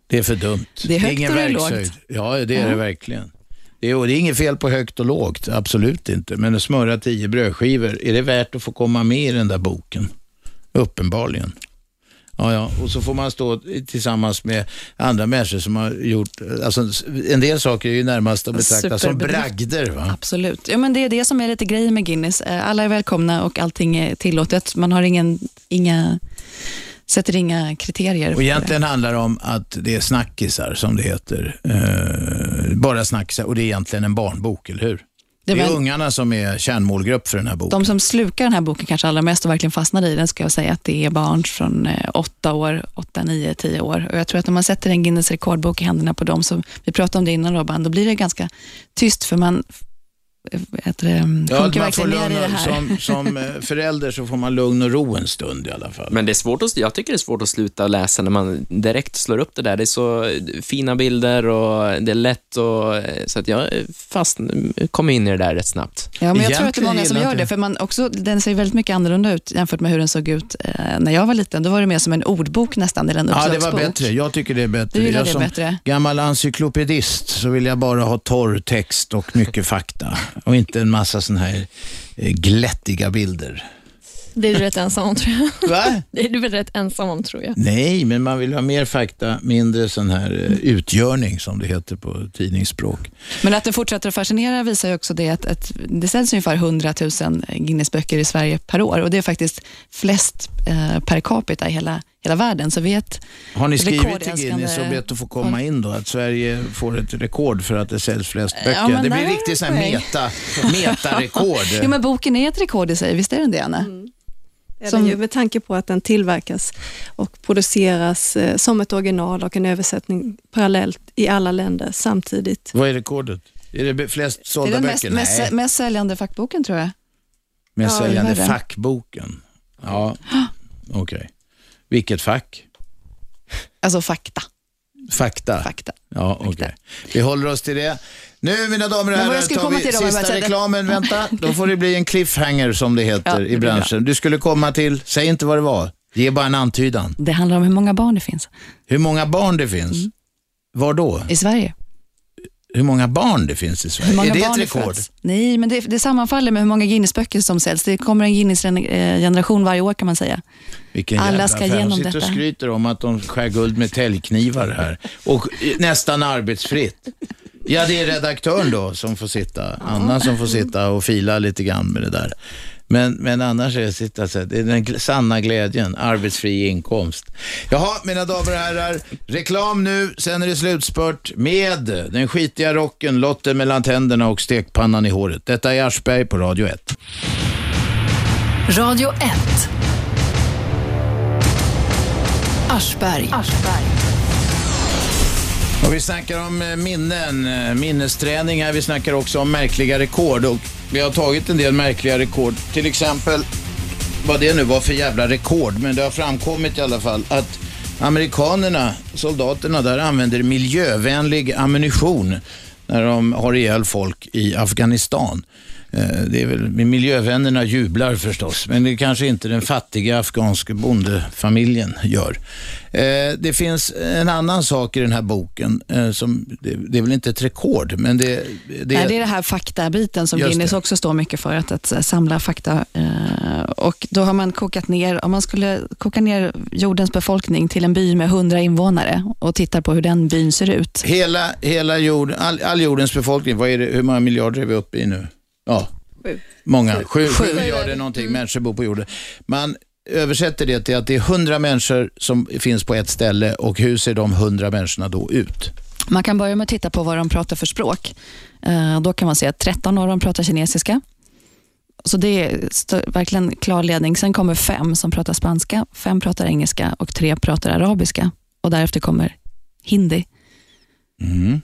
Det är för dumt.
Det är högt
ingen
och det är lågt.
Ja, det är
Ja.
det verkligen. Det är, och det är inget fel på högt och lågt, absolut inte. Men att smöra tio brödskivor, är det värt att få komma med i den där boken? Uppenbarligen. Ja, ja. Och så får man stå tillsammans med andra människor som har gjort, alltså en del saker är ju närmast att betrakta som bragder. Va?
Absolut. Ja, men det är det som är lite grejen med Guinness. Eh, Alla är välkomna och allting är tillåtet. Man har ingen, inga, sätter inga kriterier.
Och
på det.
egentligen handlar det om att det är snackisar, som det heter. Eh, bara snackisar. Och det är egentligen en barnbok, eller hur? Det,
Det
är
var-
ungarna som är kärnmålgrupp för den här boken.
De som slukar den här boken kanske allra mest och verkligen fastnar i den, ska jag säga att det är barn från eh, åtta år, åtta, nio, tio år. Och jag tror att om man sätter en Guinness rekordbok i händerna på dem, som vi pratade om det innan Robban, då blir det ganska tyst för man eh, heter det,
Ja,
sjunker
man får
verkligen ner
lugn
i det här.
som, som eh, förälder så får man lugn och ro en stund i alla fall.
Men det är svårt att, jag tycker det är svårt att sluta läsa när man direkt slår upp det där. Det är så fina bilder och det är lätt och så att jag fast kom in i det där rätt snabbt.
Ja, men jag tror att det är många som gör det, för man också, den ser väldigt mycket annorlunda ut jämfört med hur den såg ut eh, när jag var liten. Då var det mer som en ordbok nästan, eller en
Ja, det var bättre. Jag tycker det är bättre.
Du
jag
det
som
bättre?
gammal encyklopedist så vill jag bara ha torr text och mycket fakta. Och inte en massa sådana här eh, glättiga bilder.
Det är du rätt ensam om tror jag.
Va?
Det är du väl rätt ensam om tror jag.
Nej, men man vill ha mer fakta, mindre sån här eh, utgörning som det heter på tidningsspråk.
Men att den fortsätter att fascinera visar ju också det att, att det säljs ungefär 100 000 Guinnessböcker i Sverige per år och det är faktiskt flest eh, per capita i hela, hela världen. Så vi är ett
Har ni skrivit till Guinness och bett att få komma in då? Att Sverige får ett rekord för att det säljs flest
Ja,
böcker?
men
det blir
nej.
riktigt sån meta, metarekord.
Jo, men boken är ett rekord i sig, visst är den det, Anna?
Är
Som-
ju med tanke på att den tillverkas och produceras eh, som ett original och en översättning parallellt i alla länder samtidigt.
Vad är rekordet? Är det flest
Det är
sålda
den mest,
böcker?
mest,
Nej,
mest säljande fackboken tror jag.
mest
Ja,
säljande fackboken. Ja, okej. Vilket fack?
Alltså fakta.
Fakta?
Fakta.
Ja, okej. Vi håller oss till det. Nu, mina damer och herrar, tar vi sista
bara
reklamen. Vänta, då får det bli en cliffhanger som det heter
Ja,
i branschen. Du skulle komma till, säg inte vad det var, ge bara en antydan.
Det handlar om hur många barn det finns
Hur många barn det finns?
Mm.
Var då?
i Sverige.
Hur många barn det finns i Sverige? Är det ett rekord?
föds? Nej, men det, det sammanfaller med hur många Guinnessböcker som säljs. Det kommer en Guinness-generation varje år kan man säga.
Vilken
Alla ska
affär. De
igenom
och
detta.
skryter om att de skär guld med täljknivar här. Och nästan arbetsfritt. Ja, det är redaktören då som får sitta. Anna som får sitta och fila lite grann med det där. Men, men annars är det, sitta, så det är den sanna glädjen, arbetsfri inkomst. Jaha, mina damer och herrar, reklam nu, sen är det slutspurt med den skitiga rocken, Lotten mellan tänderna och stekpannan i håret. Detta är Aschberg på Radio 1.
Radio 1. Aschberg.
Och vi snackar om eh, minnen, eh, minnesträningar. Vi snackar också om märkliga rekord. Och vi har tagit en del märkliga rekord. Till exempel, vad det nu var för jävla rekord, men det har framkommit i alla fall att amerikanerna, soldaterna där, använder miljövänlig ammunition när de har ihjäl folk i Afghanistan. Eh, Det är väl, miljövännerna jublar förstås, men det kanske inte den fattiga afghanska bondefamiljen gör. Eh, Det finns en annan sak i den här boken, eh, som, det, är väl inte ett rekord, men det, det,
Nej, det är det här faktabiten som Guinness
det.
också står mycket för, att, att samla fakta. Och Då har man kokat ner, om man skulle koka ner jordens befolkning till en by med 100 invånare och tittar på hur den byn ser ut.
Hela, hela jord, all, all jordens befolkning, vad är det, hur många miljarder är vi uppe i nu? Ja, många. Sju, sju miljarder någonting människor bor på jorden. Man översätter det till att det är 100 människor som finns på ett ställe och hur ser de 100 människorna då ut?
Man kan börja med att titta på vad de pratar för språk. Eh, Då kan man se att 13 av dem pratar kinesiska. Så det är verkligen klar ledning. Sen kommer fem som pratar spanska, fem pratar engelska och tre pratar arabiska. Och därefter kommer hindi.
Mm.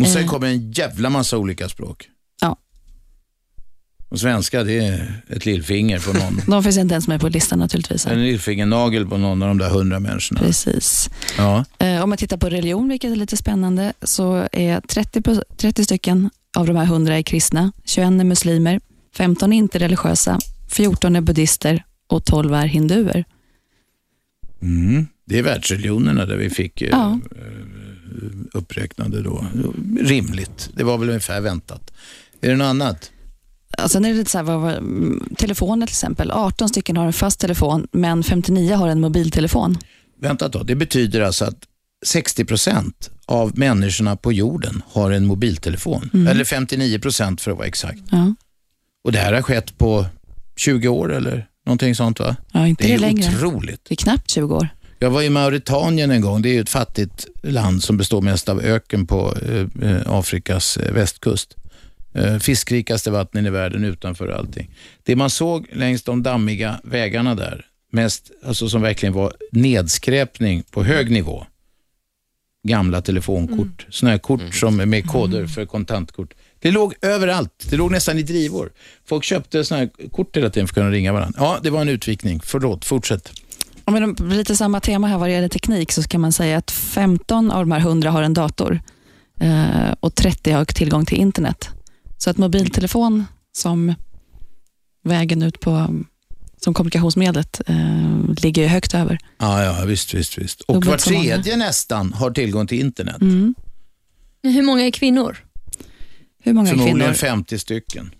Och sen
Eh.
kommer en jävla massa olika språk. Och svenska, det är ett lillfinger på någon.
De finns inte ens med på listan naturligtvis.
en lillfingernagel på någon av de där 100 människorna.
Precis.
Ja.
Eh, Om man tittar på religion, vilket är lite spännande, så är 30, pro- 30 stycken av de här 100 är kristna, 21 är muslimer, 15 är inte religiösa, 14 är buddister och 12 är hinduer.
Mm. Det är världsreligionerna där vi fick eh,
Ja.
uppräknade då. Rimligt. Det var väl ungefär väntat. Är det något annat?
Och sen är det lite så här, vad, vad, telefoner till exempel. 18 stycken har en fast telefon, men 59 har en mobiltelefon.
Vänta då. Det betyder alltså att 60 procent av människorna på jorden har en mobiltelefon.
Mm.
Eller 59 procent för att vara exakt.
Ja.
Och det här har skett på 20 år eller någonting sånt va?
Ja, inte
det är
det längre.
otroligt.
Det är knappt 20 år.
Jag var i Mauritanien en gång. Det är ett fattigt land som består mest av öken på eh, eh, Afrikas eh, västkust. Eh, fiskrikaste vattnen i världen utanför allting. Det man såg längs de dammiga vägarna där, mest, alltså som verkligen var nedskräpning på hög nivå. Gamla telefonkort,
Mm.
sådana här kort som är med koder för kontantkort. Det låg överallt. Det låg nästan i drivor. Folk köpte sådana här kort hela tiden för att kunna ringa varandra. Ja, det var en utvikning. Förlåt, fortsätt.
Om vi då- lite samma tema här vad gäller teknik så kan man säga att 15 av de här 100 har en dator eh, och 30 har tillgång till internet. Så att mobiltelefon som vägen ut på som kommunikationsmedlet eh, ligger ju högt över.
Ja, ja, visst, visst, visst. Och var tredje nästan har tillgång till internet.
Mm.
Hur många är kvinnor?
Hur många är
Förmodligen
kvinnor?
50 stycken.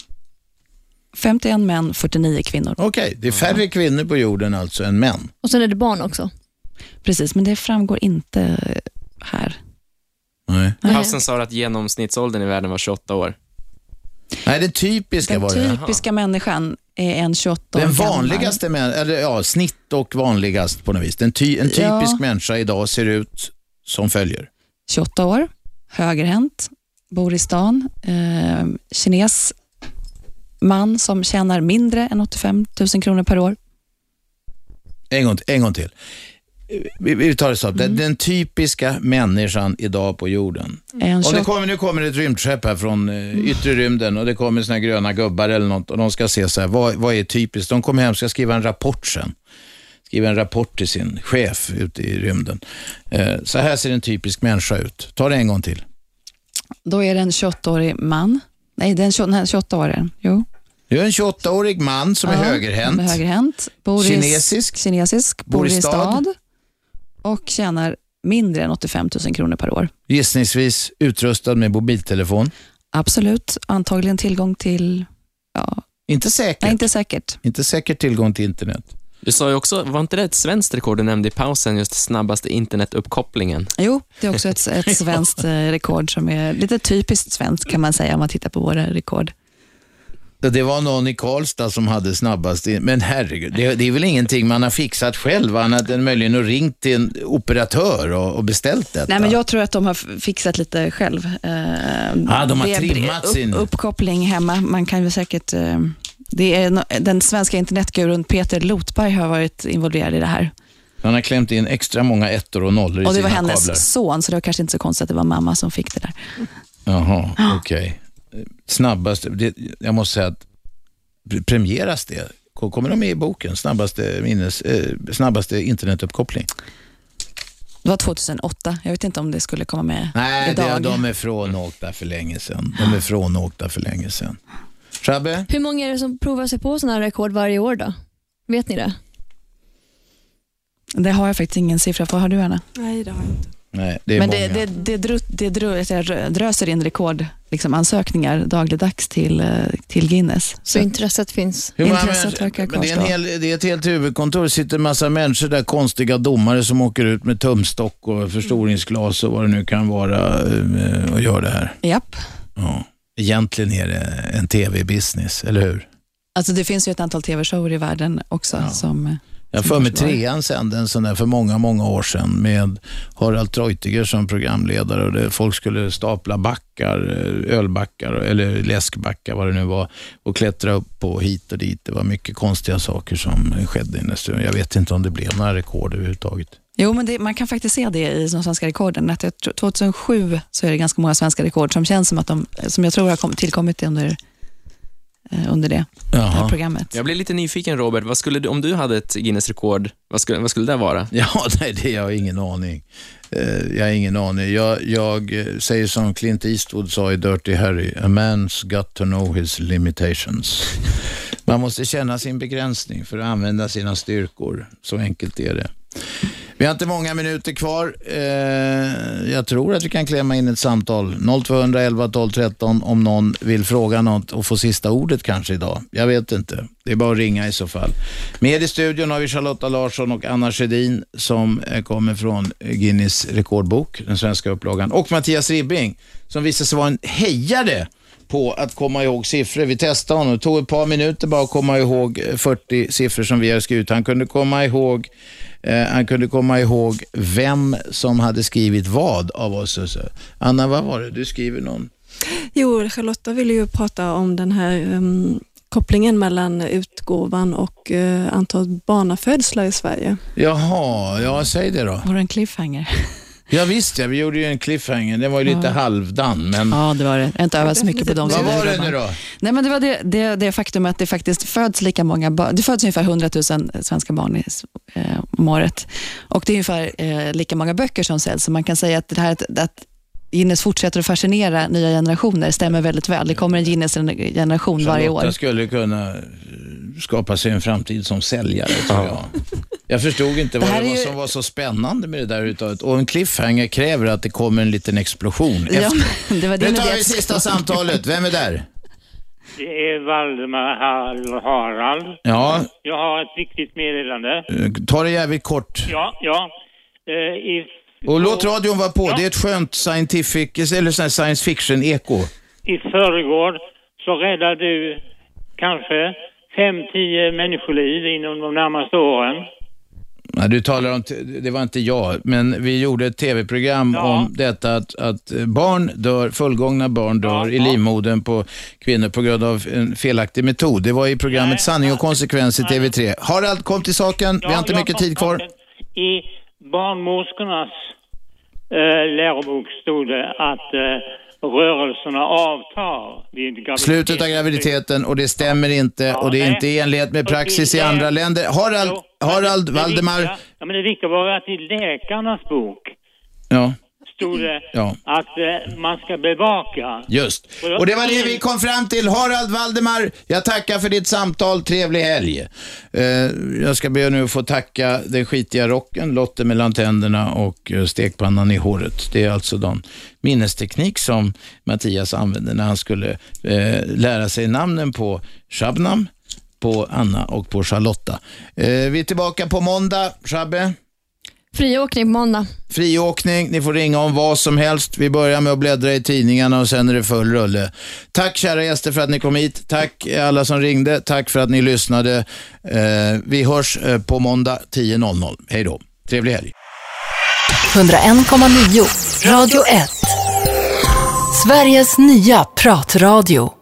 51 män, 49 kvinnor.
Okej, det är färre kvinnor på jorden alltså än män.
Och sen är det barn också.
Precis, men det framgår inte här.
Nej.
Passen sa att genomsnittsåldern i världen var 28 år.
Nej, det typiska
Den
var det.
typiska människan är en 28 år
Den vanligaste, män, eller ja, snitt och vanligast på något vis. En, ty, en typisk
Ja.
människa idag ser ut som följer.
28 år, högerhänt, bor i stan, eh, kines, man som tjänar mindre än 85 000 kronor per år.
En gång, en gång till. Vi, tar det så.
Mm.
Den, typiska människan idag på jorden.
En
Om det
28
kommer, nu kommer ett rymdskepp här från eh, yttre rymden och det kommer såna gröna gubbar eller något och de ska se så här, vad, vad är typiskt? De kommer hem och ska skriva en rapport sen. Skriva en rapport till sin chef ute i rymden. Eh, så här ser en typisk människa ut. Ta det en gång till.
Då är det en 28-årig man. Nej, det är en 28 nej, 28-årig. Jo.
Du är en 28-årig man som är
Ja,
högerhänt.
Som är högerhänt. Bor
Kinesisk.
Kinesisk. Bor,
Bor i stad.
stad. Och tjänar mindre än 85 000 kronor per år.
Gissningsvis utrustad med mobiltelefon.
Absolut. Antagligen tillgång till... Ja,
Inte säkert.
nej, inte säkert.
Inte säkert tillgång till internet.
Du sa ju också, var inte det ett svenskt rekord du nämnde i pausen, just snabbaste internetuppkopplingen?
Jo, det är också ett, ett svenskt eh, rekord som är lite typiskt svenskt kan man säga om man tittar på våra rekord.
Det var någon i Karlstad som hade snabbast, in- men herregud, det, det är väl ingenting man har fixat själv annat än möjligen att ringt till en operatör och, och beställt detta.
Nej, men jag tror att de har fixat lite själv. Eh,
Ja, de har trimmat
upp,
sin-
Uppkoppling hemma. Man kan ju säkert... Eh, det är den svenska internetgurun Peter Lotberg har varit involverad i det här.
Han har klämt in extra många ettor och nollor i
Och det var
sina
hennes
kablar.
son, så det var kanske inte så konstigt att det var mamma som fick det där.
Jaha, okej. Snabbaste, det, jag måste säga att pre- premieras det? Ko- Kommer de med i boken? Snabbaste, minnes, eh, snabbaste internetuppkoppling?
Det var 2008. Jag vet inte om det skulle komma med
Nej, det,
idag.
de är frånåkta för länge sedan. De är frånåkta för länge sedan. Shabbe?
Hur många är det som provar sig på sådana här rekord varje år då? Vet ni det?
Det har jag faktiskt ingen siffra på. Har du Anna?
Nej, det har jag inte.
Nej, det är
Men
många.
det, det, det, dru, det dru, säger, dröser in rekord, liksom ansökningar dagligdags till, eh, till Guinness.
Så intresset finns?
Hur många
Intresset verkar
men det, är en
kvarstå.
hel, det är ett helt huvudkontor. Det sitter en massa människor där, konstiga domare som åker ut med tumstock och förstoringsglas och vad det nu kan vara eh, och gör det här.
Japp.
Ja. Egentligen är det en tv-business, eller hur?
Alltså det finns ju ett antal tv-shower i världen också. Som, eh,
Jag för mig trean sände en sån där för många, många år sedan med Harald Treutiger som programledare och det, folk skulle stapla backar, eh, ölbackar eller läskbackar vad det nu var och klättra upp på hit och dit. Det var mycket konstiga saker som skedde i studion. Jag vet inte om det blev några rekord överhuvudtaget.
Jo, men det, man kan faktiskt se det i de svenska rekorden. Att jag tror- 2007 så är det ganska många svenska rekord som känns som att de, som jag tror har kom, tillkommit under, under det, det programmet.
Jag blir lite nyfiken Robert, vad skulle du, om du hade ett Guinness-rekord, vad skulle, vad skulle det vara?
Ja, nej, det jag har ingen aning. Eh, jag har ingen aning. Jag, jag eh, säger som Clint Eastwood sa i Dirty Harry, a man's got to know his limitations. Man måste känna sin begränsning för att använda sina styrkor. Så enkelt är det. Vi har inte många minuter kvar. Eh, jag tror att vi kan klämma in ett samtal. 0211 12 13 om någon vill fråga något och få sista ordet kanske idag. Jag vet inte. Det är bara att ringa i så fall. Med i studion har vi Charlotta Larsson och Anna Sjödin som eh, kommer från Guinness rekordbok, den svenska upplagan. Och Mattias Ribbing som visar sig vara en hejare på att komma ihåg siffror. Vi testade honom. Det tog ett par minuter bara att komma ihåg eh, 40 siffror som vi har skrivit. Han kunde komma ihåg eh, han kunde komma ihåg vem som hade skrivit vad av oss. och så. Anna, vad var det? Du skriver någon?
Jo, Charlotta ville ju prata om den här ehm, kopplingen mellan utgåvan och uh, antalet barnafödslar i Sverige.
Jaha, ja, säg det då.
Var det en cliffhanger?
Ja, visst ja, vi gjorde ju en cliffhanger. Den var ju lite
Ja.
halvdan, men...
Ja, det var det. Jag har inte övat så mycket på dem.
Vad var det nu då?
Nej, men det var det, det, det faktum att det faktiskt föds lika många barn. Det föds ungefär 100 000 svenska barn i, eh, om året. Och det är ungefär eh, lika många böcker som säljs. Så man kan säga att det här att, att Guinness fortsätter att fascinera nya generationer stämmer väldigt väl. Det kommer en Guinness-generation varje år.
Charlotta skulle kunna eh, skapa sig en framtid som säljare, tror jag. Jag förstod inte vad
Det
det, var
ju-
som var så spännande med det där överhuvudtaget. Och en cliffhanger kräver att det kommer en liten explosion
Ja, det var det
nu tar
det
vi
att-
sista samtalet. Vem är där?
Det är Valdemar Harald.
Ja,
Jag har ett viktigt meddelande.
eh, ta det jävligt kort.
Ja, ja. Eh, I,
Och låt radion vara på. Det är ett skönt scientific, eller sån science fiction-eko.
I förrgår så räddade du kanske fem, tio människoliv inom de närmaste åren.
Nej, du talar om, det var inte jag, men vi gjorde ett tv-program om detta att, att barn dör, fullgångna barn dör i livmodern på kvinnor på grund av en felaktig metod. Det var i programmet Sanning och konsekvens i TV3. Harald, kom till saken. vi har inte mycket tid kvar.
I barnmorskornas lärobok stod det att eh, rörelserna avtar vid graviditet.
Slutet av graviditeten och det stämmer inte och det är inte i enlighet med praxis i andra länder. Harald, Harald, Valdemar.
Ja, men det viktiga var att i läkarnas bok
Ja,
stod det
ja.
att eh, man ska bevaka.
Just. Och det var det vi kom fram till. Harald Valdemar, jag tackar för ditt samtal. Trevlig helg. Eh, jag ska be nu att få tacka den skitiga rocken, Lotte mellan tänderna och eh, stekpannan i håret. Det är alltså den minnesteknik som Mattias använde när han skulle eh, lära sig namnen på Shabnam, på Anna och på Charlotta. Vi är tillbaka på måndag, Shabbe.
Friåkning på måndag.
Friåkning, ni får ringa om vad som helst. Vi börjar med att bläddra i tidningarna och sen är det full rulle. Tack kära gäster för att ni kom hit. Tack alla som ringde. Tack för att ni lyssnade. Eh, vi hörs eh, på måndag 10.00. Hej då. Trevlig helg.
101,9 Radio 1. Sveriges nya pratradio.